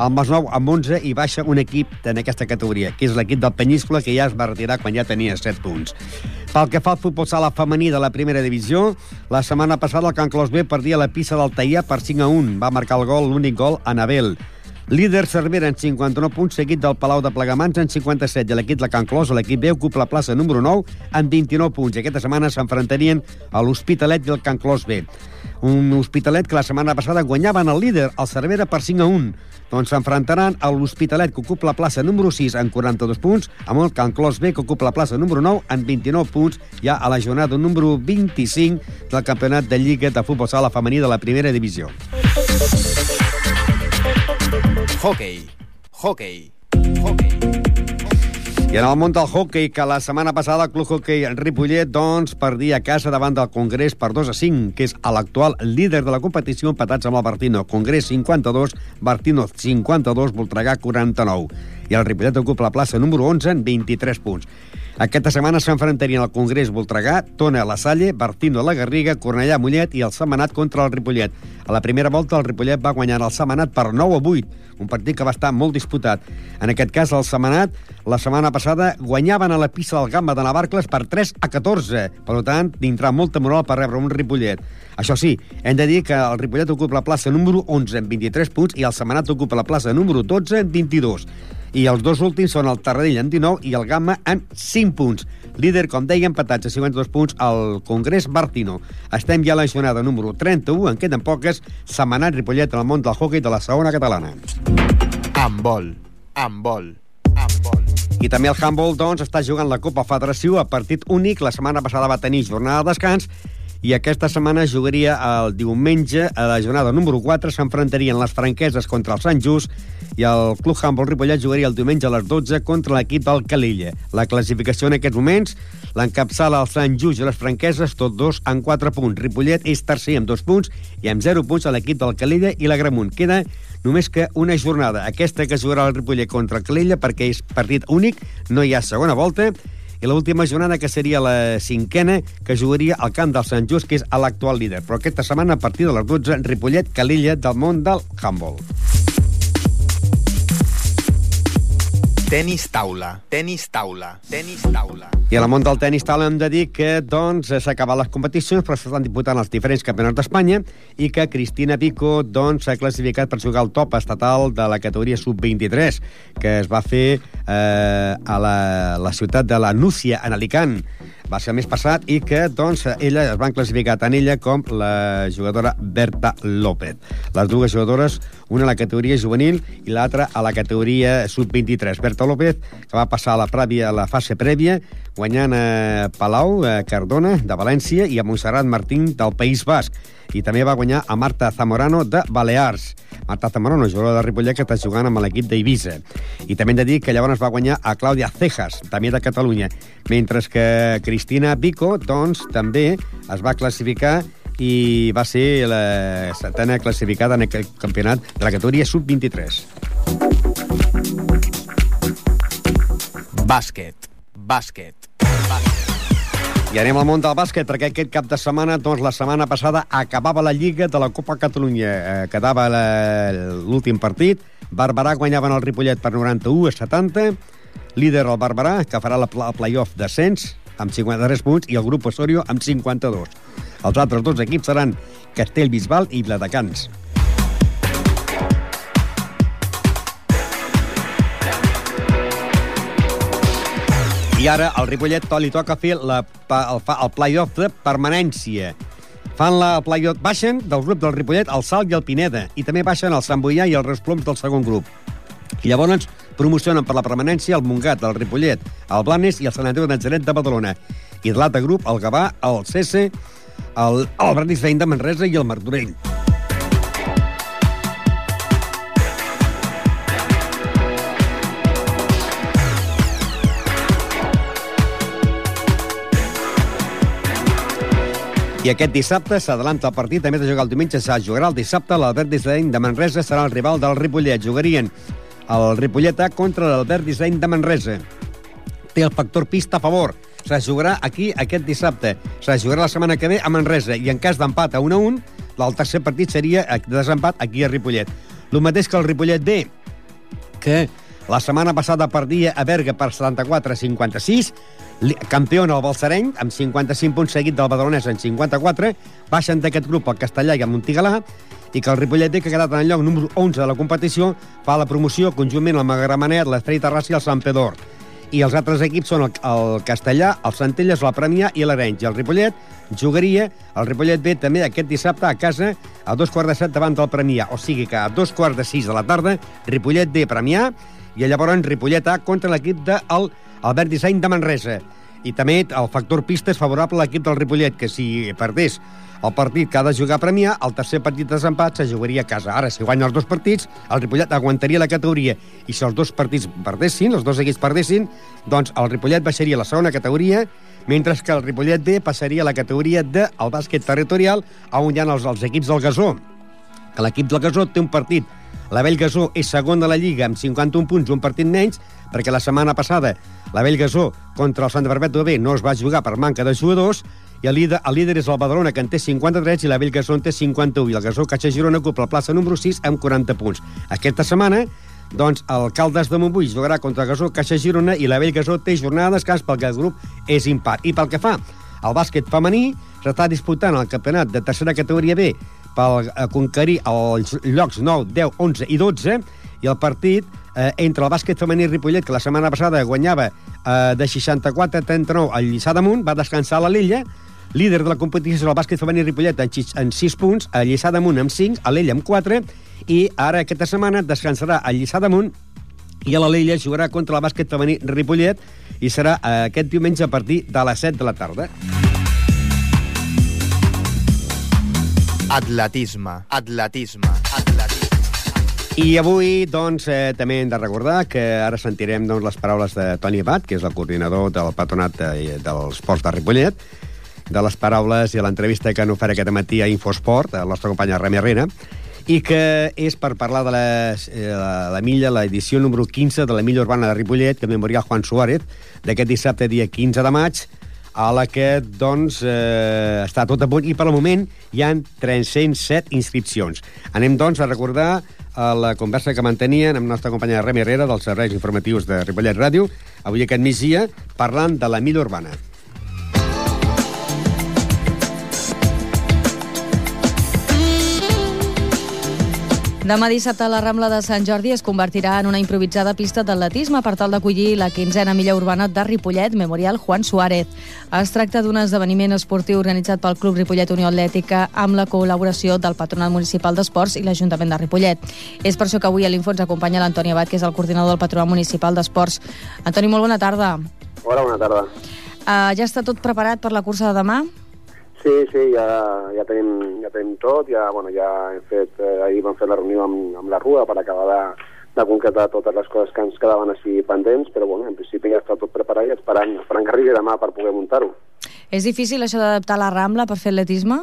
el Masnou amb 11 i baixa un equip en aquesta categoria, que és l'equip del Penyíscola, que ja es va retirar quan ja tenia 7 punts. Pel que fa al futbol sala femení de la primera divisió, la setmana passada el Can Clos B perdia la pista del Taia per 5 a 1. Va marcar el gol, l'únic gol, Anabel. Líder Cervera en 59 punts, seguit del Palau de Plegamans en 57. I l'equip de Can Clos, l'equip B, ocupa la plaça número 9 amb 29 punts. I aquesta setmana s'enfrontarien a l'Hospitalet i el Can Clos B. Un Hospitalet que la setmana passada guanyaven el líder, el Cervera, per 5 a 1. Doncs s'enfrontaran a l'Hospitalet, que ocupa la plaça número 6 amb 42 punts, amb el Can Clos B, que ocupa la plaça número 9 amb 29 punts, ja a la jornada número 25 del Campionat de Lliga de Futbol Sala Femení de la primera divisió. Hockey. Hockey. Hockey. I en el món del hockey, que la setmana passada el Club Hockey Ripollet doncs, perdia a casa davant del Congrés per 2 a 5, que és l'actual líder de la competició, empatats amb el Bartino. Congrés 52, Bartino 52, Voltregà 49. I el Ripollet ocupa la plaça número 11 en 23 punts. Aquesta setmana s'enfrontarien el Congrés Voltregà, Tona la Salle, Bartino a la Garriga, Cornellà Mollet i el Semanat contra el Ripollet. A la primera volta el Ripollet va guanyar el Semanat per 9 a 8, un partit que va estar molt disputat. En aquest cas, el Semanat, la setmana passada, guanyaven a la pista del Gamba de Navarcles per 3 a 14. Per tant, tindrà molta moral per rebre un Ripollet. Això sí, hem de dir que el Ripollet ocupa la plaça número 11 amb 23 punts i el Semanat ocupa la plaça número 12 amb 22. I els dos últims són el Tarradell amb 19 i el Gamma amb 5 punts. Líder, com deia, empatats a 52 punts al Congrés Bartino. Estem ja a la jornada número 31, en queden poques, Setmanat Ripollet en el món del hockey de la segona catalana. Handbol. Handbol. Handbol. I també el handball, doncs, està jugant la Copa Federació a partit únic. La setmana passada va tenir jornada de descans i aquesta setmana jugaria el diumenge a la jornada número 4 s'enfrontarien les franqueses contra el Sant Just i el Club Handball Ripollet jugaria el diumenge a les 12 contra l'equip del Calella. La classificació en aquests moments l'encapçala el Sant Just i les franqueses, tots dos en 4 punts. Ripollet és tercer amb 2 punts i amb 0 punts a l'equip del Calella i la Gramunt. Queda només que una jornada, aquesta que jugarà el Ripollet contra el Calella perquè és partit únic, no hi ha segona volta i l'última jornada, que seria la cinquena, que jugaria al camp del Sant Just, que és l'actual líder. Però aquesta setmana, a partir de les 12, Ripollet, Calella, del món del handball. Tenis taula. Tenis taula. Tenis taula. I I al món del tenis tal hem de dir que doncs, s'ha acabat les competicions, però s'estan disputant els diferents campionats d'Espanya i que Cristina Pico doncs, s'ha classificat per jugar al top estatal de la categoria sub-23, que es va fer eh, a la, la ciutat de la Núcia, en Alicant va ser el mes passat i que doncs, ella es van classificar tant ella com la jugadora Berta López. Les dues jugadores, una a la categoria juvenil i l'altra a la categoria sub-23. Berta López, que va passar a la, prèvia, a la fase prèvia, guanyant a Palau, a Cardona, de València, i a Montserrat Martín, del País Basc. I també va guanyar a Marta Zamorano, de Balears. Marta Zamorano, jugadora de Ripollet, que està jugant amb l'equip d'Eivissa. I també hem de dir que llavors va guanyar a Clàudia Cejas, també de Catalunya, mentre que Cristina Pico, doncs, també es va classificar i va ser la setena classificada en aquest campionat de la categoria sub-23. Bàsquet. Bàsquet. I anem al món del bàsquet, perquè aquest cap de setmana, doncs la setmana passada, acabava la Lliga de la Copa Catalunya. Eh, quedava la- l'últim partit. Barberà guanyaven el Ripollet per 91 a 70. Líder el Barberà, que farà la el playoff descens amb 53 punts, i el grup Osorio amb 52. Els altres dos equips seran Castellbisbal i Viladecans. I ara al Ripollet li toca fer la, el, el play-off de permanència. Fan la play-off, baixen del grup del Ripollet el Salt i el Pineda, i també baixen el Sant Boià i el Resploms del segon grup. I llavors promocionen per la permanència el Montgat, el Ripollet, el Blanes i el Sant Andreu de Natzaret de Badalona. I de l'altre grup, el Gavà, el Cese, el, el Brandisvein de Manresa i el Martorell. I aquest dissabte s'adalanta el partit, també de jugar el diumenge, se jugarà el dissabte, l'Albert Diseny de Manresa serà el rival del Ripollet. Jugarien el Ripollet A contra l'Albert Diseny de Manresa. Té el factor pista a favor. Se jugarà aquí aquest dissabte. Se jugarà la setmana que ve a Manresa i en cas d'empat a 1 a 1, el tercer partit seria de desempat aquí a Ripollet. El mateix que el Ripollet B, que la setmana passada perdia a Berga per 74 a 56, li- campió el Balsareny, amb 55 punts seguit del Badalonès en 54, baixen d'aquest grup el Castellà i el Montigalà, i que el Ripollet que ha quedat en el lloc número 11 de la competició, fa la promoció conjuntament amb el Magramanet, l'Estrella Terrassa i el Sant Pedor. I els altres equips són el, el Castellà, el Centelles, la Premià i l'Arenys. I el Ripollet jugaria, el Ripollet B també aquest dissabte a casa a dos quarts de set davant del Premià. O sigui que a dos quarts de sis de la tarda, Ripollet B Premià i llavors Ripollet A contra l'equip del Albert Disseny de Manresa. I també el factor pista és favorable a l'equip del Ripollet, que si perdés el partit que ha de jugar a Premià, el tercer partit de desempat se jugaria a casa. Ara, si guanya els dos partits, el Ripollet aguantaria la categoria. I si els dos partits perdessin, els dos equips perdessin, doncs el Ripollet baixaria a la segona categoria, mentre que el Ripollet B passaria a la categoria del de bàsquet territorial, on hi ha els, els equips del Gasó. Que l'equip del Gasó té un partit la Gasó és segon de la Lliga amb 51 punts, un partit menys, perquè la setmana passada la Gasó contra el Sant Perpètua B no es va jugar per manca de jugadors, i el líder, el líder és el Badalona, que en té 53, i la Gasó en té 51, i el Gasó Caixa Girona ocupa la plaça número 6 amb 40 punts. Aquesta setmana, doncs, el Caldes de Montbui jugarà contra el Gasó Caixa Girona i la Gasó té jornada de descans perquè el grup és impar. I pel que fa al bàsquet femení, s'està disputant el campionat de tercera categoria B per eh, conquerir els llocs 9, 10, 11 i 12, i el partit eh, entre el bàsquet femení Ripollet, que la setmana passada guanyava eh, de 64 a 39 al Lliçà d'Amunt, va descansar a la Lilla, líder de la competició és el bàsquet femení Ripollet en 6 punts, a Lliçà d'Amunt amb 5, a l'Ella amb 4, i ara aquesta setmana descansarà a Lliçà d'Amunt i a la Lilla jugarà contra el bàsquet femení Ripollet i serà eh, aquest diumenge a partir de les 7 de la tarda. Atletisme. Atletisme. Atletisme. I avui, doncs, eh, també hem de recordar que ara sentirem doncs, les paraules de Toni Abad, que és el coordinador del patronat de, dels ports de Ripollet, de les paraules i l'entrevista que han ofert aquest matí a Infosport, el nostre company Remi Herrera, i que és per parlar de la, eh, la, la milla, l'edició número 15 de la milla urbana de Ripollet, que memoria Juan Suárez, d'aquest dissabte, dia 15 de maig, a la que doncs, eh, està tot a punt i per al moment hi han 307 inscripcions. Anem doncs a recordar a la conversa que mantenien amb la nostra companya Remi Herrera dels serveis informatius de Ripollet Ràdio, avui aquest migdia, parlant de la mida urbana. Demà dissabte la Rambla de Sant Jordi es convertirà en una improvisada pista d'atletisme per tal d'acollir la quinzena millor urbana de Ripollet, Memorial Juan Suárez. Es tracta d'un esdeveniment esportiu organitzat pel Club Ripollet Unió Atlètica amb la col·laboració del Patronat Municipal d'Esports i l'Ajuntament de Ripollet. És per això que avui a l'Info ens acompanya l'Antoni Abad, que és el coordinador del Patronat Municipal d'Esports. Antoni, molt bona tarda. Hola, bona tarda. Uh, ja està tot preparat per la cursa de demà? Sí, sí, ja, ja, tenim, ja tenim tot, ja, bueno, ja hem fet, eh, ahir vam fer la reunió amb, amb la Rua per acabar de, de concretar totes les coses que ens quedaven així pendents, però bueno, en principi ja està tot preparat i esperant, esperant que arribi demà per poder muntar-ho. És difícil això d'adaptar la Rambla per fer atletisme?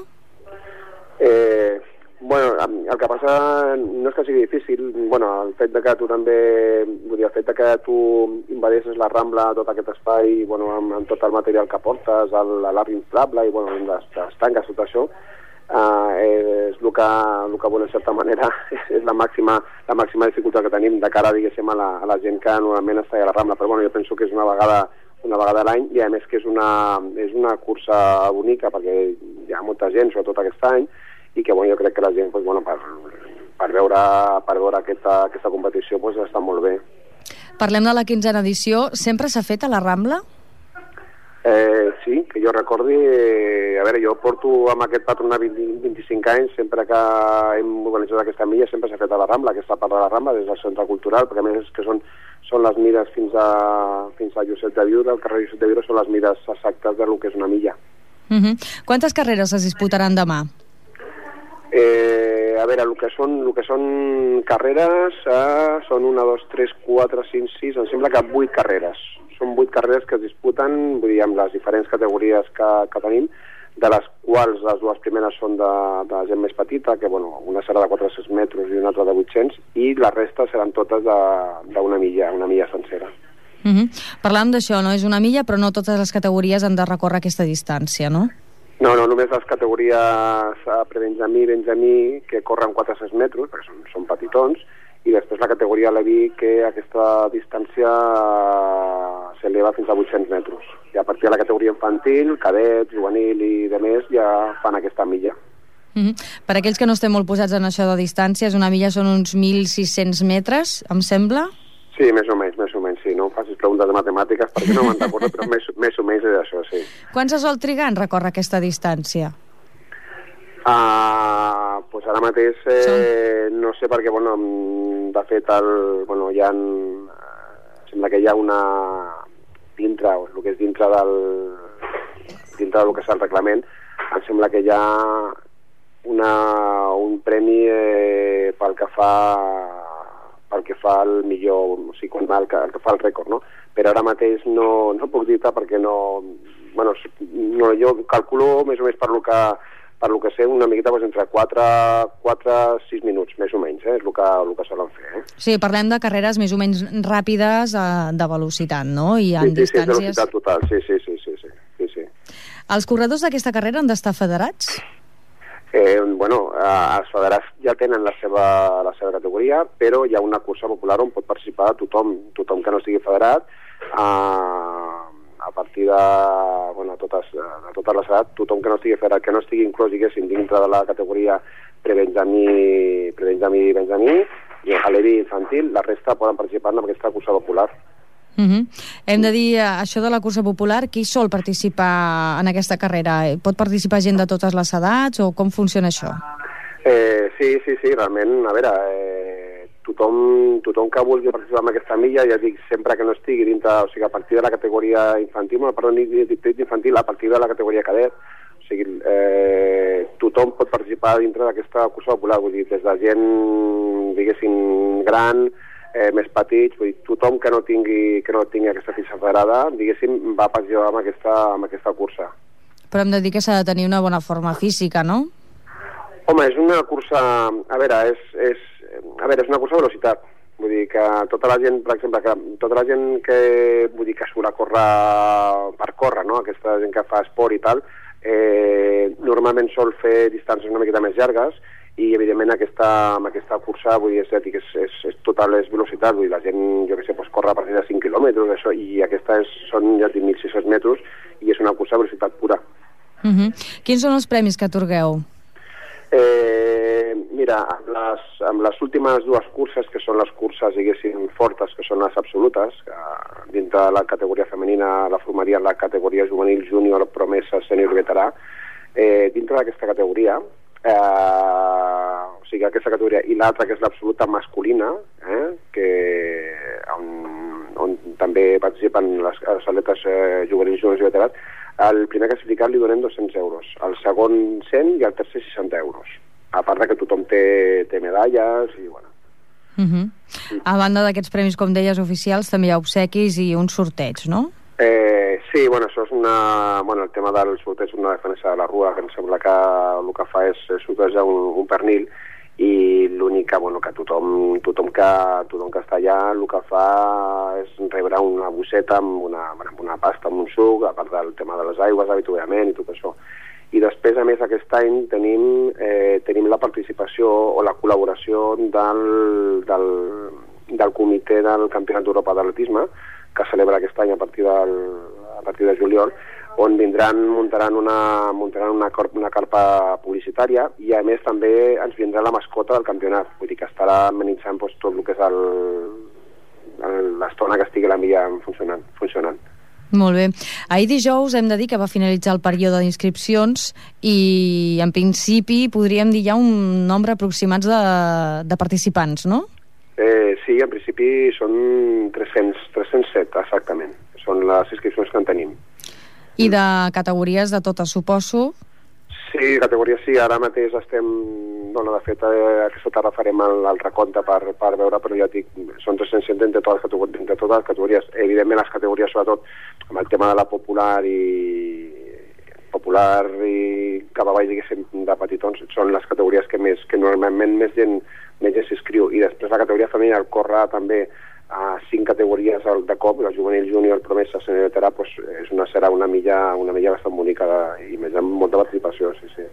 Eh, bueno, el que passa no és que sigui difícil, bueno, el fet de que tu també, vull dir, el fet de que tu invadessis la Rambla, tot aquest espai, bueno, amb, amb tot el material que portes, l'art inflable i, bueno, les, les tanques, tot això, eh, és el que, el que, bueno, en certa manera, *laughs* és la màxima, la màxima dificultat que tenim de cara, diguéssim, a la, a la gent que normalment està a la Rambla, però, bueno, jo penso que és una vegada una vegada a l'any i a més que és una, és una cursa bonica perquè hi ha molta gent, sobretot aquest any, i que bueno, jo crec que la gent pues, bueno, per, per veure, per veure aquesta, aquesta competició pues, està molt bé. Parlem de la quinzena edició. Sempre s'ha fet a la Rambla? Eh, sí, que jo recordi... Eh, a veure, jo porto amb aquest patronat 20, 25 anys, sempre que hem organitzat aquesta milla, sempre s'ha fet a la Rambla, aquesta part de la Rambla, des del Centre Cultural, perquè a més és que són, són les mides fins a, fins a Josep de Viure, el carrer Josep de Viure són les mides exactes de lo que és una milla. Uh -huh. Quantes carreres es disputaran demà? Eh, a veure, el que són, el que són carreres eh, són una, dos, tres, quatre, cinc, sis, em sembla que vuit carreres. Són vuit carreres que es disputen, vull dir, amb les diferents categories que, que tenim, de les quals les dues primeres són de, de gent més petita, que bueno, una serà de 400 metres i una altra de 800, i la resta seran totes d'una milla, una milla sencera. Uh -huh. Parlant d'això, no? És una milla, però no totes les categories han de recórrer aquesta distància, no? No, no, només les categories eh, pre-Benjamí, Benjamí, que corren 400 metres, perquè són, són petitons, i després la categoria Leví, que aquesta distància eh, s'eleva fins a 800 metres. I a partir de la categoria infantil, cadet, juvenil i de més, ja fan aquesta milla. Mm -hmm. Per aquells que no estem molt posats en això de distàncies, una milla són uns 1.600 metres, em sembla? Sí, més o menys, més o menys, sí. No em facis preguntes de matemàtiques perquè no me'n recordo, però més, més o menys és això, sí. Quan se sol trigar en recórrer aquesta distància? Uh, pues ara mateix eh, no sé perquè, bueno, de fet, el, bueno, hi ha, eh, sembla que hi ha una dintre, el que és dintre del dintre del que és el reglament, em sembla que hi ha una, un premi eh, pel que fa pel que fa al millor, o sigui, quan, el, que, el que fa el rècord, no? Però ara mateix no, no puc dir-te perquè no... Bueno, no, jo calculo més o menys per lo que, per lo que sé, una miqueta doncs, entre 4, 4 6 minuts, més o menys, eh? és el que, el que solen fer. Eh? Sí, parlem de carreres més o menys ràpides eh, de velocitat, no? I en sí, sí, distàncies... Sí, velocitat total, sí, sí, sí, sí, sí, sí, sí. Els corredors d'aquesta carrera han d'estar federats? Eh, bueno, eh, els federats ja tenen la seva, la seva categoria, però hi ha una cursa popular on pot participar tothom, tothom que no estigui federat, eh, a partir de, bueno, totes, de totes les edats, tothom que no estigui federat, que no estigui inclòs, diguéssim, dintre de la categoria pre-Benjamí, pre-Benjamí Benjamí, i l'EVI infantil, la resta poden participar en aquesta cursa popular. Uh -huh. Hem de dir, eh, això de la cursa popular, qui sol participar en aquesta carrera? Pot participar gent de totes les edats o com funciona això? Eh, sí, sí, sí, realment, a veure, eh, tothom, tothom que vulgui participar en aquesta milla, ja dic, sempre que no estigui dintre, o sigui, a partir de la categoria infantil, bueno, perdó, infantil, a partir de la categoria cadet, o sigui, eh, tothom pot participar dintre d'aquesta cursa popular, vull dir, des de gent, diguéssim, gran, eh, més petits, vull dir, tothom que no tingui, que no tingui aquesta fitxa federada, diguéssim, va participar amb aquesta, amb aquesta cursa. Però hem de dir que s'ha de tenir una bona forma física, no? Home, és una cursa... A veure, és, és, a veure, és una cursa de velocitat. Vull dir que tota la gent, per exemple, que tota la gent que, vull dir, que surt a córrer per córrer, no? aquesta gent que fa esport i tal, eh, normalment sol fer distàncies una miqueta més llargues i evidentment aquesta, amb aquesta cursa vull dir, és, és, és, és, és total és velocitat, vull dir, la gent, jo que sé, pues, corre a partir de 5 quilòmetres, això, i aquesta és, són ja 1.600 metres i és una cursa de velocitat pura. Uh -huh. Quins són els premis que atorgueu? Eh, mira, amb les, amb les últimes dues curses, que són les curses, diguéssim, fortes, que són les absolutes, que dintre de la categoria femenina la formaria la categoria juvenil júnior promesa sènior veterà, eh, dintre d'aquesta categoria, eh, o sigui, aquesta categoria, i l'altra que és l'absoluta masculina, eh, que on, on també participen les, les atletes eh, juvenils, i veterans, al primer classificat li donem 200 euros, al segon 100 i al tercer 60 euros. A part de que tothom té, té medalles i, bueno, Uh -huh. A banda d'aquests premis, com deies, oficials, també hi ha obsequis i un sorteig, no? Eh, sí, bueno, això és una... Bueno, el tema del sorteig és una defensa de la rua, que em sembla que el que fa és, sortejar un, un pernil i l'únic que, bueno, que tothom, tothom, que, tothom que està allà el que fa és rebre una bosseta amb una, amb una pasta, amb un suc, a part del tema de les aigües, habitualment i tot això. I després, a més, aquest any tenim, eh, tenim la participació o la col·laboració del, del, del comitè del Campionat d'Europa d'Atletisme, que celebra aquest any a partir, del, a partir de juliol, on vindran, muntaran una, muntaran una, cor- una carpa publicitària i a més també ens vindrà la mascota del campionat, vull dir que estarà amenitzant doncs, tot el que és l'estona que estigui la milla funcionant. funcionant. Molt bé. Ahir dijous hem de dir que va finalitzar el període d'inscripcions i, en principi, podríem dir ja un nombre aproximat de, de participants, no? Eh, sí, en principi són 300, 307, exactament. Són les inscripcions que en tenim. I de categories de totes, suposo. Sí, categoria sí, ara mateix estem... Bueno, de fet, eh, aquesta tarda farem el, el recompte per, per veure, però ja dic, són 300 entre totes, categories, entre totes les categories. Evidentment, les categories, sobretot, amb el tema de la popular i popular i cap avall, diguéssim, de petitons, són les categories que més que normalment més gent, més gent s'inscriu. I després la categoria femenina corre també a cinc categories al- de cop, la juvenil, júnior, promesa, sènior, veterà, doncs és una, serà una milla, una milla bastant bonica de, i més amb molta participació, sí, sí.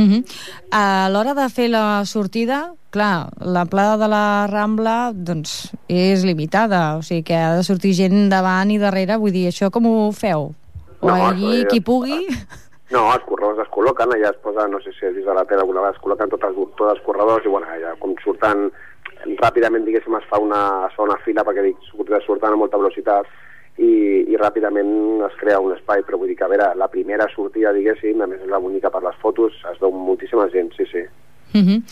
Uh -huh. A l'hora de fer la sortida, clar, la plada de la Rambla doncs, és limitada, o sigui que ha de sortir gent davant i darrere, vull dir, això com ho feu? O No, allí, ja- qui pugui? No, els corredors es col·loquen, allà es posa, no sé si has vist a la tele alguna vegada, es col·loquen tots els, tots els corredors i bueno, allà com surten ràpidament, diguéssim, es fa una, una fila perquè dic, surten a molta velocitat i, i ràpidament es crea un espai, però vull dir que, a veure, la primera sortida, diguéssim, a més és la bonica per les fotos, es veu moltíssima gent, sí, sí. Uh -huh.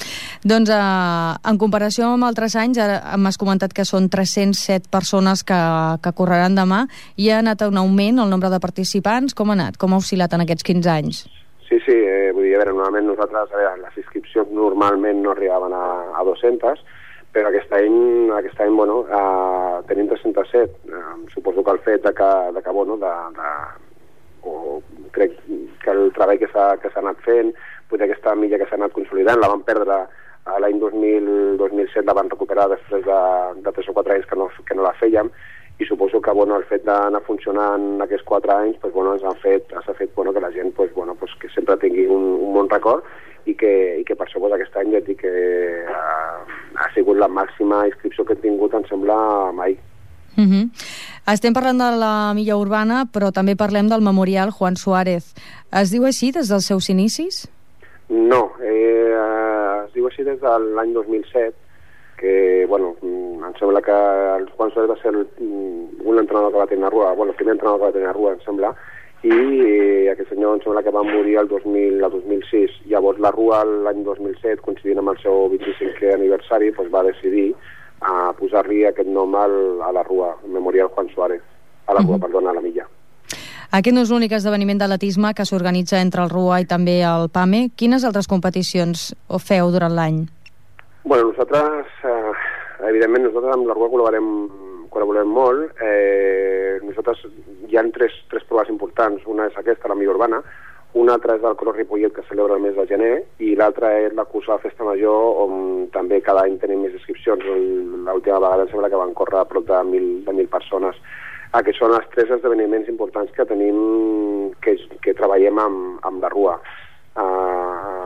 Doncs eh, en comparació amb altres anys, ara m'has comentat que són 307 persones que, que correran demà, i ha anat un augment el nombre de participants, com ha anat? Com ha oscil·lat en aquests 15 anys? Sí, sí, eh, vull dir, a veure, normalment nosaltres, a veure, les inscripcions normalment no arribaven a, a 200, però aquest any, aquest any bueno, eh, tenim 307. Eh, suposo que el fet de que, de que bueno, de, de, o crec que el treball que s'ha anat fent, potser aquesta milla que s'ha anat consolidant, la van perdre a l'any 2000 2007 la van recuperar després de, de 3 o 4 anys que no, que no la fèiem i suposo que bueno, el fet d'anar funcionant aquests 4 anys pues, bueno, ens han fet, ens ha fet bueno, que la gent pues, bueno, pues, que sempre tingui un, un bon record i que, i que per això pues, aquest any ja dic que ha, ha sigut la màxima inscripció que he tingut, em sembla, mai. Uh -huh. Estem parlant de la milla urbana, però també parlem del memorial Juan Suárez. Es diu així des dels seus inicis? No, eh, es diu així des de l'any 2007, que, bueno, mm, em sembla que el Juan Suárez va ser el, mm, un entrenador que va tenir a Rua, bueno, el primer entrenador que va tenir a Rua, em sembla, i eh, aquest senyor em sembla que va morir el 2000, el 2006. Llavors la Rua l'any 2007, coincidint amb el seu 25è aniversari, doncs va decidir a posar-li aquest nom al, a la Rua, Memorial Juan Suárez, a la Rua, perdona, a la Milla. Aquest no és l'únic esdeveniment d'atletisme que s'organitza entre el RUA i també el PAME. Quines altres competicions ho feu durant l'any? Bueno, nosaltres, eh, evidentment, nosaltres amb la RUA col·laborem, col·laborem molt. Eh, nosaltres hi ha tres, tres proves importants. Una és aquesta, la Milla Urbana, una altra és el Cross Ripollet, que celebra el mes de gener, i l'altra és la cursa de Festa Major, on també cada any tenim més inscripcions. L'última vegada em sembla que van córrer a prop de 1.000, de 1.000 persones. Aquests són els tres esdeveniments importants que tenim, que, que treballem amb, amb la RUA. Uh,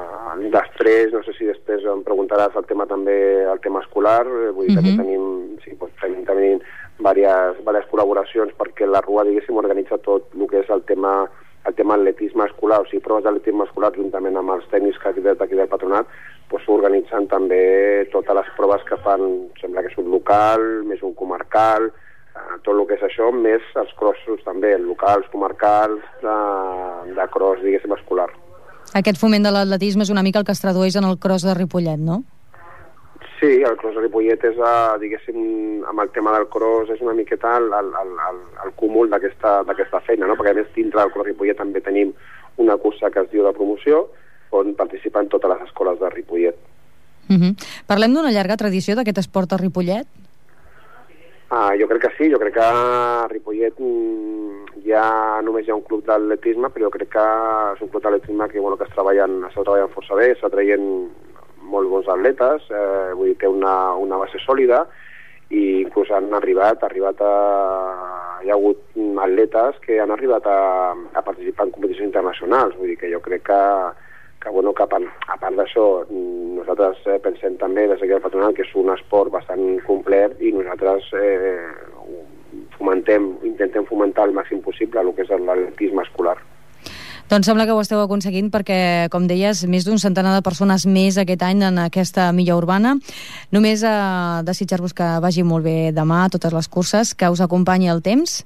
Després, no sé si després em preguntaràs el tema també, el tema escolar, eh, vull dir que Mhm. tenim, sí, doncs, tenim, tenim diverses, diverses col·laboracions perquè la RUA, diguéssim, organitza tot el que és el tema el tema atletisme escolar, o sigui, proves d'atletisme escolar juntament amb els tècnics que aquí d'aquí del patronat, doncs organitzen també totes les proves que fan, sembla que és un local, més un comarcal, eh, tot el que és això, més els crossos també, locals, comarcals, de, de cross, diguéssim, escolar. Aquest foment de l'atletisme és una mica el que es tradueix en el cross de Ripollet, no? Sí, el cross de Ripollet és, uh, diguéssim, amb el tema del cross és una miqueta el, el, el, el, cúmul d'aquesta feina, no? perquè a més dintre del cross Ripollet també tenim una cursa que es diu de promoció on participen totes les escoles de Ripollet. Uh -huh. Parlem d'una llarga tradició d'aquest esport a Ripollet? Ah, jo crec que sí, jo crec que a Ripollet mm, ja només hi ha un club d'atletisme, però jo crec que és un club d'atletisme que, bueno, que es treballen, està treballant força bé, està traient molt bons atletes, eh, vull dir, té una, una base sòlida, i inclús han arribat, arribat a... hi ha hagut atletes que han arribat a, a participar en competicions internacionals, vull dir que jo crec que, que, bueno, que a part, a part d'això nosaltres eh, pensem també des d'aquí del patronat que és un esport bastant complet i nosaltres eh, fomentem, intentem fomentar el màxim possible el que és l'atletisme escolar. Doncs sembla que ho esteu aconseguint perquè, com deies, més d'un centenar de persones més aquest any en aquesta milla urbana. Només eh, desitjar-vos que vagi molt bé demà totes les curses, que us acompanyi el temps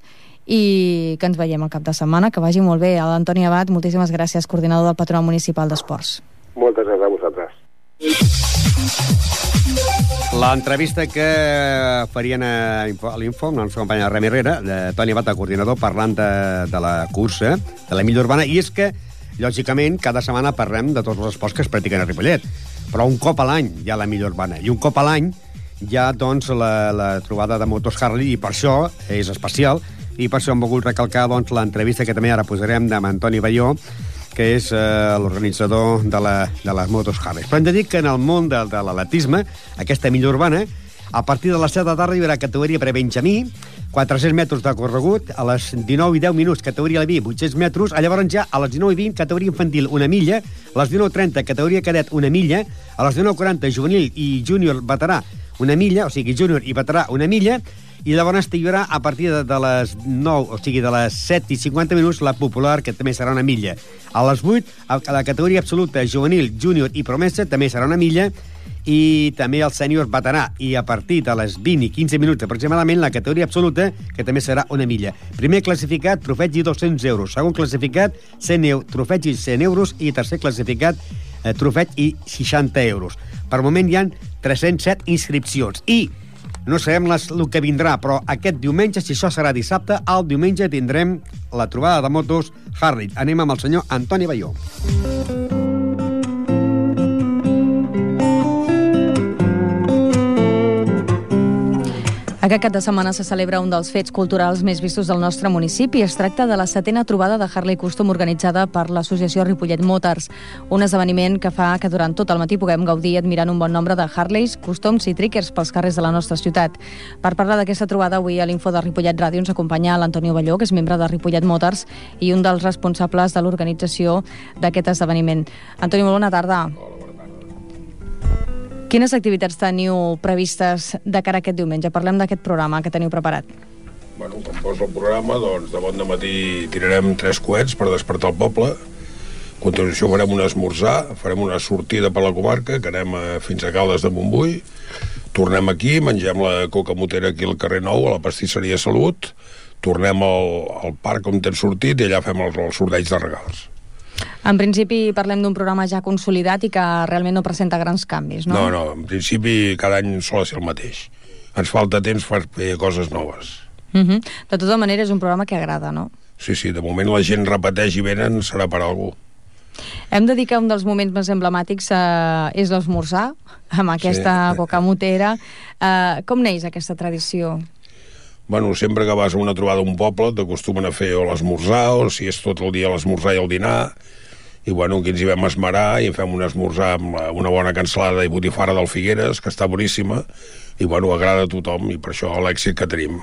i que ens veiem al cap de setmana, que vagi molt bé. A l'Antoni Abad, moltíssimes gràcies, coordinador del Patronat Municipal d'Esports. Moltes gràcies a vosaltres. L'entrevista que farien a l'Info amb la nostra companya Remi Herrera, de Toni Bata, coordinador, parlant de, de la cursa, de la milla urbana, i és que, lògicament, cada setmana parlem de tots els esports que es practiquen a Ripollet, però un cop a l'any hi ha la milla urbana, i un cop a l'any hi ha, doncs, la, la trobada de motos Harley, i per això és especial, i per això hem volgut recalcar doncs, l'entrevista que també ara posarem amb Antoni Balló, que és eh, l'organitzador de, la, de les motos Harley. Però hem de dir que en el món de, de l'atletisme, aquesta milla urbana, a partir de les 7 de la tarda hi haurà categoria per a Benjamí, 400 metres de corregut, a les 19 i 10 minuts categoria Leví, 800 metres, a llavors ja a les 19 i 20 categoria infantil una milla, a les 19.30 categoria cadet una milla, a les 19.40 juvenil i júnior veterà una milla, o sigui, júnior i veterà una milla, i llavors hi haurà a partir de, de les 9, o sigui, de les 7 i 50 minuts, la popular, que també serà una milla. A les 8, a a la categoria absoluta, juvenil, júnior i promesa, també serà una milla, i també el sènior veterà. I a partir de les 20 i 15 minuts aproximadament, la categoria absoluta, que també serà una milla. Primer classificat, trofeig i 200 euros. Segon classificat, 100 euros, trofeig i 100 euros. I tercer classificat, eh, trofeig i 60 euros. Per moment hi han 307 inscripcions. I no sabem les, el que vindrà, però aquest diumenge, si això serà dissabte, el diumenge tindrem la trobada de motos Harley. Anem amb el senyor Antoni Balló. Aquest cap de setmana se celebra un dels fets culturals més vistos del nostre municipi. Es tracta de la setena trobada de Harley Custom organitzada per l'associació Ripollet Motors, un esdeveniment que fa que durant tot el matí puguem gaudir admirant un bon nombre de Harleys, Customs i Trickers pels carrers de la nostra ciutat. Per parlar d'aquesta trobada, avui a l'Info de Ripollet Ràdio ens acompanya l'Antonio Balló, que és membre de Ripollet Motors i un dels responsables de l'organització d'aquest esdeveniment. Antonio, molt bona tarda. Quines activitats teniu previstes de cara a aquest diumenge? Parlem d'aquest programa que teniu preparat. Bueno, com posa el programa, doncs de bon matí tirarem tres coets per despertar el poble. A continuació farem un esmorzar, farem una sortida per la comarca, que anem a, fins a Caldes de Montbui. Tornem aquí, mengem la coca motera aquí al carrer Nou, a la pastisseria Salut. Tornem al, al parc on hem sortit i allà fem el, el sorteig de regals. En principi parlem d'un programa ja consolidat i que realment no presenta grans canvis, no? No, no, en principi cada any sol ser el mateix. Ens falta temps per fer coses noves. Uh -huh. De tota manera és un programa que agrada, no? Sí, sí, de moment la gent repeteix i venen, serà per algú. Hem de dir que un dels moments més emblemàtics eh, és l'esmorzar, amb aquesta sí. coca motera. Eh, com neix aquesta tradició? Bueno, sempre que vas a una trobada a un poble t'acostumen a fer o l'esmorzar o si és tot el dia l'esmorzar i el dinar i bueno, aquí ens hi vam esmerar i fem un esmorzar amb la- una bona cansalada i botifarra del Figueres, que està boníssima i bueno, agrada a tothom i per això l'èxit que tenim.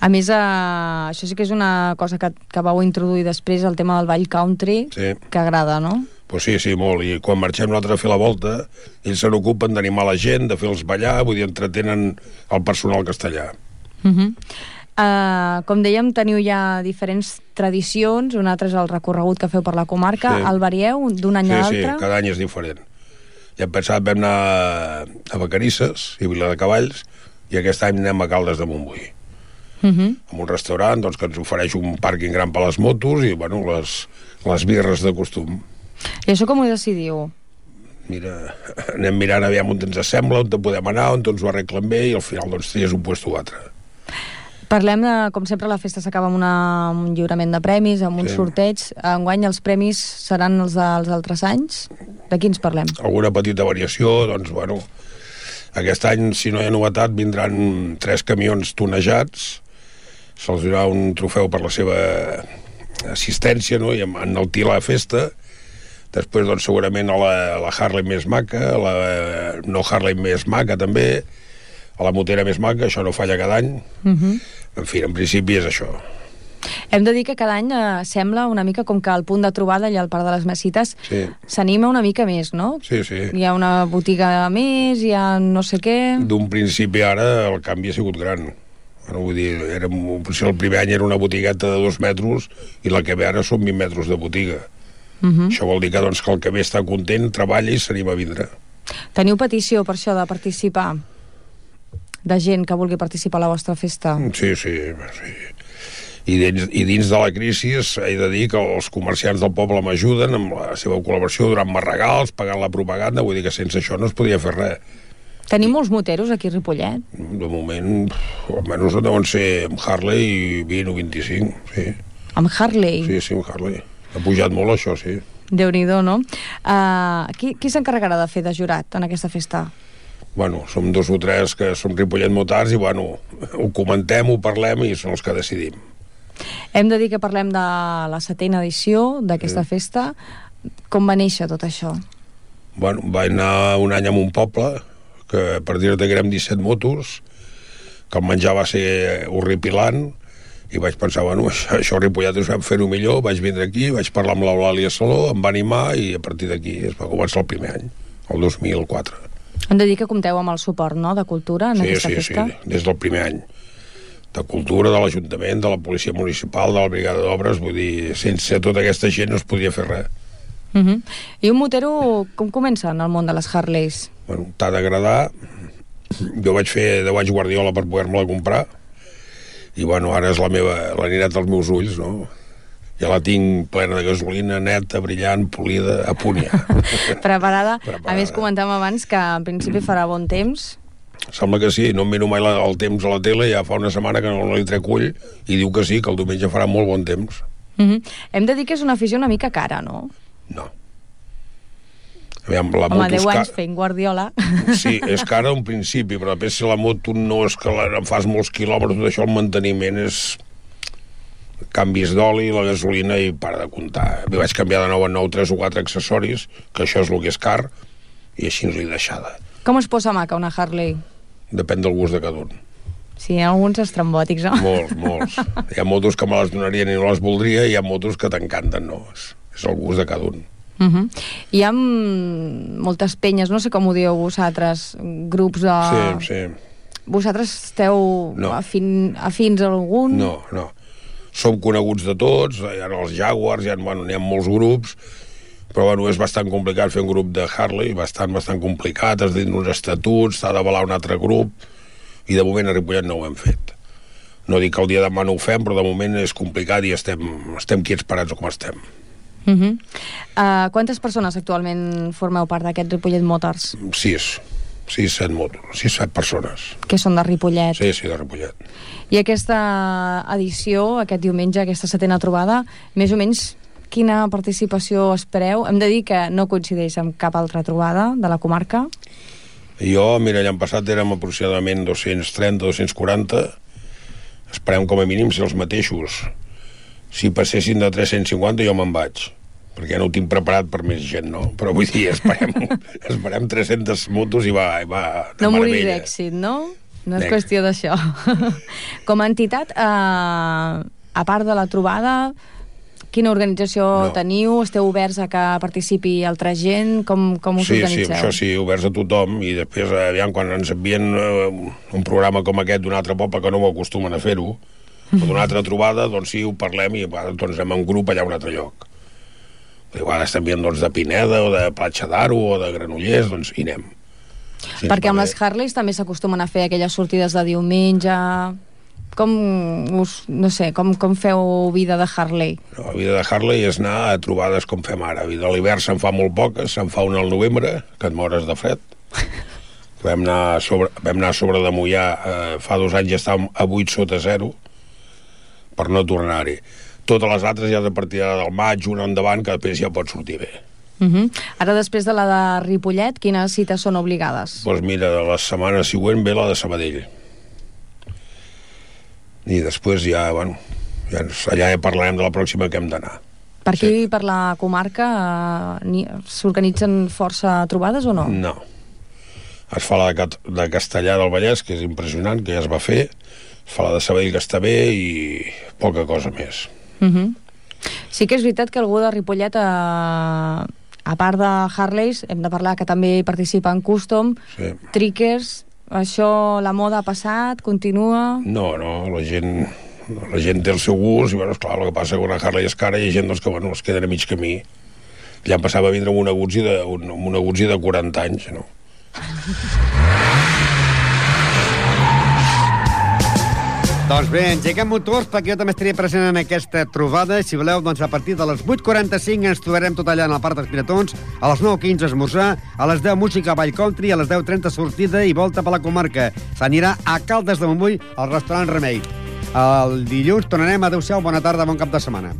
A més, eh, això sí que és una cosa que, que vau introduir després, el tema del ball country, Sí. que agrada, no? Pues sí, sí, molt. I quan marxem nosaltres a fer la volta, ells se n'ocupen d'animar la gent, de fer-los ballar, vull dir, entretenen el personal castellà. Uh -huh. uh, com dèiem, teniu ja diferents tradicions, un altre és el recorregut que feu per la comarca, Sí. el varieu d'un any sí, a sí, l'altre? cada any és diferent. Ja pensat, vam anar a Vacarisses i Vila de Cavalls, i aquest any anem a Caldes de Montbui. Uh -huh. amb un restaurant doncs, que ens ofereix un pàrquing gran per les motos i bueno, les, les birres de costum. I això com ho decidiu? Mira, anem mirant aviam on ens sembla, on te podem anar, on ens ho arreglen bé i al final doncs tries un puesto o altre. Parlem de, com sempre, la festa s'acaba amb, una, amb un lliurament de premis, amb un Sí. sorteig. Enguany els premis seran els dels altres anys? De quins parlem? Alguna petita variació, doncs bueno, aquest any, si no hi ha novetat, vindran tres camions tonejats, se'ls donarà un trofeu per la seva assistència no? i en en el tir a la festa, després doncs, segurament a la, a la Harley més maca, a la no Harley més maca també, a la motera més maca, això no falla cada any. Uh -huh. En fi, en principi és això. Hem de dir que cada any eh, sembla una mica com que el punt de trobada allà al Parc de les Mesites Sí, s'anima una mica més, no? sí, sí. Hi ha una botiga més, hi ha no sé què... D'un principi ara el canvi ha sigut gran. Bueno, vull dir, era, potser el primer any era una botigueta de dos metres i la que ve ara són 20 metres de botiga. Uh -huh. Això vol dir que, doncs, que el que ve està content, treballa i s'anima a vindre. Teniu petició per això de participar? De gent que vulgui participar a la vostra festa? Sí, sí, sí. I dins, I dins de la crisi he de dir que els comerciants del poble m'ajuden amb la seva col·laboració donant-me regals, pagant la propaganda, vull dir que sense això no es podia fer res. Tenim molts moteros aquí a Ripollet? De moment, almenys deuen ser amb Harley i 20 o 25, sí. Amb Harley? Sí, sí, amb Harley. Ha pujat molt això, sí. Déu-n'hi-do, no? Uh, qui qui s'encarregarà de fer de jurat en aquesta festa? Bueno, som dos o tres que som Ripollet Motards i, bueno, ho comentem, ho parlem i són els que decidim. Hem de dir que parlem de la setena edició d'aquesta Sí. festa. Com va néixer tot això? Bueno, vaig anar un any a un poble, que per dir-te que érem 17 motos, que el menjar va ser horripilant, i vaig pensar, bueno, *laughs* això, això Ripollet us vam fer-ho millor, vaig vindre aquí, vaig parlar amb l'Eulàlia Saló, em va animar i a partir d'aquí es va començar el primer any, el 2004. Hem de dir que compteu amb el suport no, de cultura en Sí, aquesta sí, festa. sí, des del primer any. De cultura, de l'Ajuntament, de la Policia Municipal, de la Brigada d'Obres, vull dir, sense tota aquesta gent no es podia fer res. Uh -huh. I un motero, com comença en el món de les Harleys? Bueno, t'ha d'agradar. Jo vaig fer 10 anys guardiola per poder-me-la comprar i bueno, ara és la meva la ninet dels meus ulls, no? Ja la tinc plena de gasolina, neta, brillant, polida, a punt ja. *laughs* Preparada. A més, comentàvem abans que en principi farà bon temps. Sembla que sí, no em miro mai la, el temps a la tele, ja fa una setmana que no li trec ull i diu que sí, que el diumenge farà molt bon temps. Uh -huh. Hem de dir que és una afició una mica cara, no? Aviam, la Home, moto 10 és ca- anys fent guardiola. *laughs* Sí, és cara un principi, però després si la moto no és que la, fas molts quilòmetres, tot això el manteniment és canvis d'oli, la gasolina i para de comptar. Mi vaig canviar de nou en nou tres o quatre accessoris, que això és el que és car, i així ens l'he deixada. Com es posa maca una Harley? Depèn del gust de cada un. Sí, hi ha alguns estrambòtics, no? Molts, molts. Hi ha motos que me les donarien i no les voldria, i hi ha motos que t'encanten, no? És, és el gust de cada un. Uh -huh. Hi ha mm, moltes penyes, no sé com ho dieu vosaltres, grups de... Sí, sí. Vosaltres esteu No. afin, afins a algun? No, no. Som coneguts de tots, hi ha els Jaguars, hi ha, bueno, n'hi ha molts grups, però bueno, és bastant complicat fer un grup de Harley, bastant, bastant complicat, has dir uns estatuts, s'ha d'avalar un altre grup, i de moment a Ripollet no ho hem fet. No dic que el dia de demà no ho fem, però de moment és complicat i estem, estem quiets parats com estem. Uh -huh. uh, quantes persones actualment formeu part d'aquest Ripollet Motors? Sis, sis, set motos, sis, set persones. Que són de Ripollet. Sí, sí, de Ripollet. I aquesta edició, aquest diumenge, aquesta setena trobada, més o menys quina participació espereu? Hem de dir que no coincideix amb cap altra trobada de la comarca. Jo, mira, l'any passat érem aproximadament 230, 240. Esperem com a mínim ser els mateixos. Si passessin de 350 jo me'n vaig perquè no ho tinc preparat per més gent, no? Però vull dir, esperem, *laughs* esperem 300 motos i va, i va de No morir d'èxit, no? No és qüestió d'això. *laughs* Com a entitat, eh, a part de la trobada, Quina organització No. teniu? Esteu oberts a que participi altra gent? Com, com us Sí, sí, organitzeu? això sí, oberts a tothom i després, aviam, quan ens envien eh, un programa com aquest d'un altre poble que no ho acostumen a fer-ho, o d'una altra trobada, doncs sí, ho parlem i doncs, anem en grup allà a un altre lloc. A vegades t'envien doncs, de Pineda o de Platja d'Aro o de Granollers, doncs hi anem. Sí, Perquè amb les Harleys també s'acostumen a fer aquelles sortides de diumenge... Com us, no sé, com, com feu vida de Harley? No, la vida de Harley és anar a trobades com fem ara. Vida de l'hivern se'n fa molt poques, se'n fa una al novembre, que et mores de fred. *laughs* Vam anar a sobre, vam anar a sobre de Mollà, eh, fa dos anys ja estàvem a 8 sota 0, per no tornar-hi. Totes les altres ja de partir del maig, una endavant, que després ja pot sortir bé. Uh -huh. Ara, després de la de Ripollet, quines cites són obligades? Doncs mira, de la setmana següent ve la de Sabadell. I després ja, bueno, ja, ens- allà ja parlarem de la pròxima que hem d'anar. Per aquí, per la comarca, eh, ni- s'organitzen força trobades o no? No. Es fa la de, de Castellà del Vallès, que és impressionant, que ja es va fer. Es fa la de Sabadell, que està bé, i poca cosa més. Uh -huh. Sí que és veritat que algú de Ripollet, eh, a part de Harleys, hem de parlar que també hi participa en Custom, Sí. Trickers, això, la moda ha passat, continua... No, no, la gent, la gent té el seu gust, i bueno, esclar, el que passa que una Harley és cara i hi ha gent doncs, que bueno, es queden a mig camí. Ja em passava a vindre amb una Guzzi de, un, una Guzzi de 40 anys, no? *laughs* Doncs bé, engeguem motors perquè jo també estaria present en aquesta trobada. Si voleu, doncs a partir de les 8.45 ens trobarem tot allà en el Parc dels Piratons, a les 9.15 esmorzar, a les 10 música Vall Country, a les 10.30 sortida i volta per la comarca. S'anirà a Caldes de Montbui, al restaurant Remei. El dilluns tornarem. Adéu-siau, bona tarda, bon cap de setmana.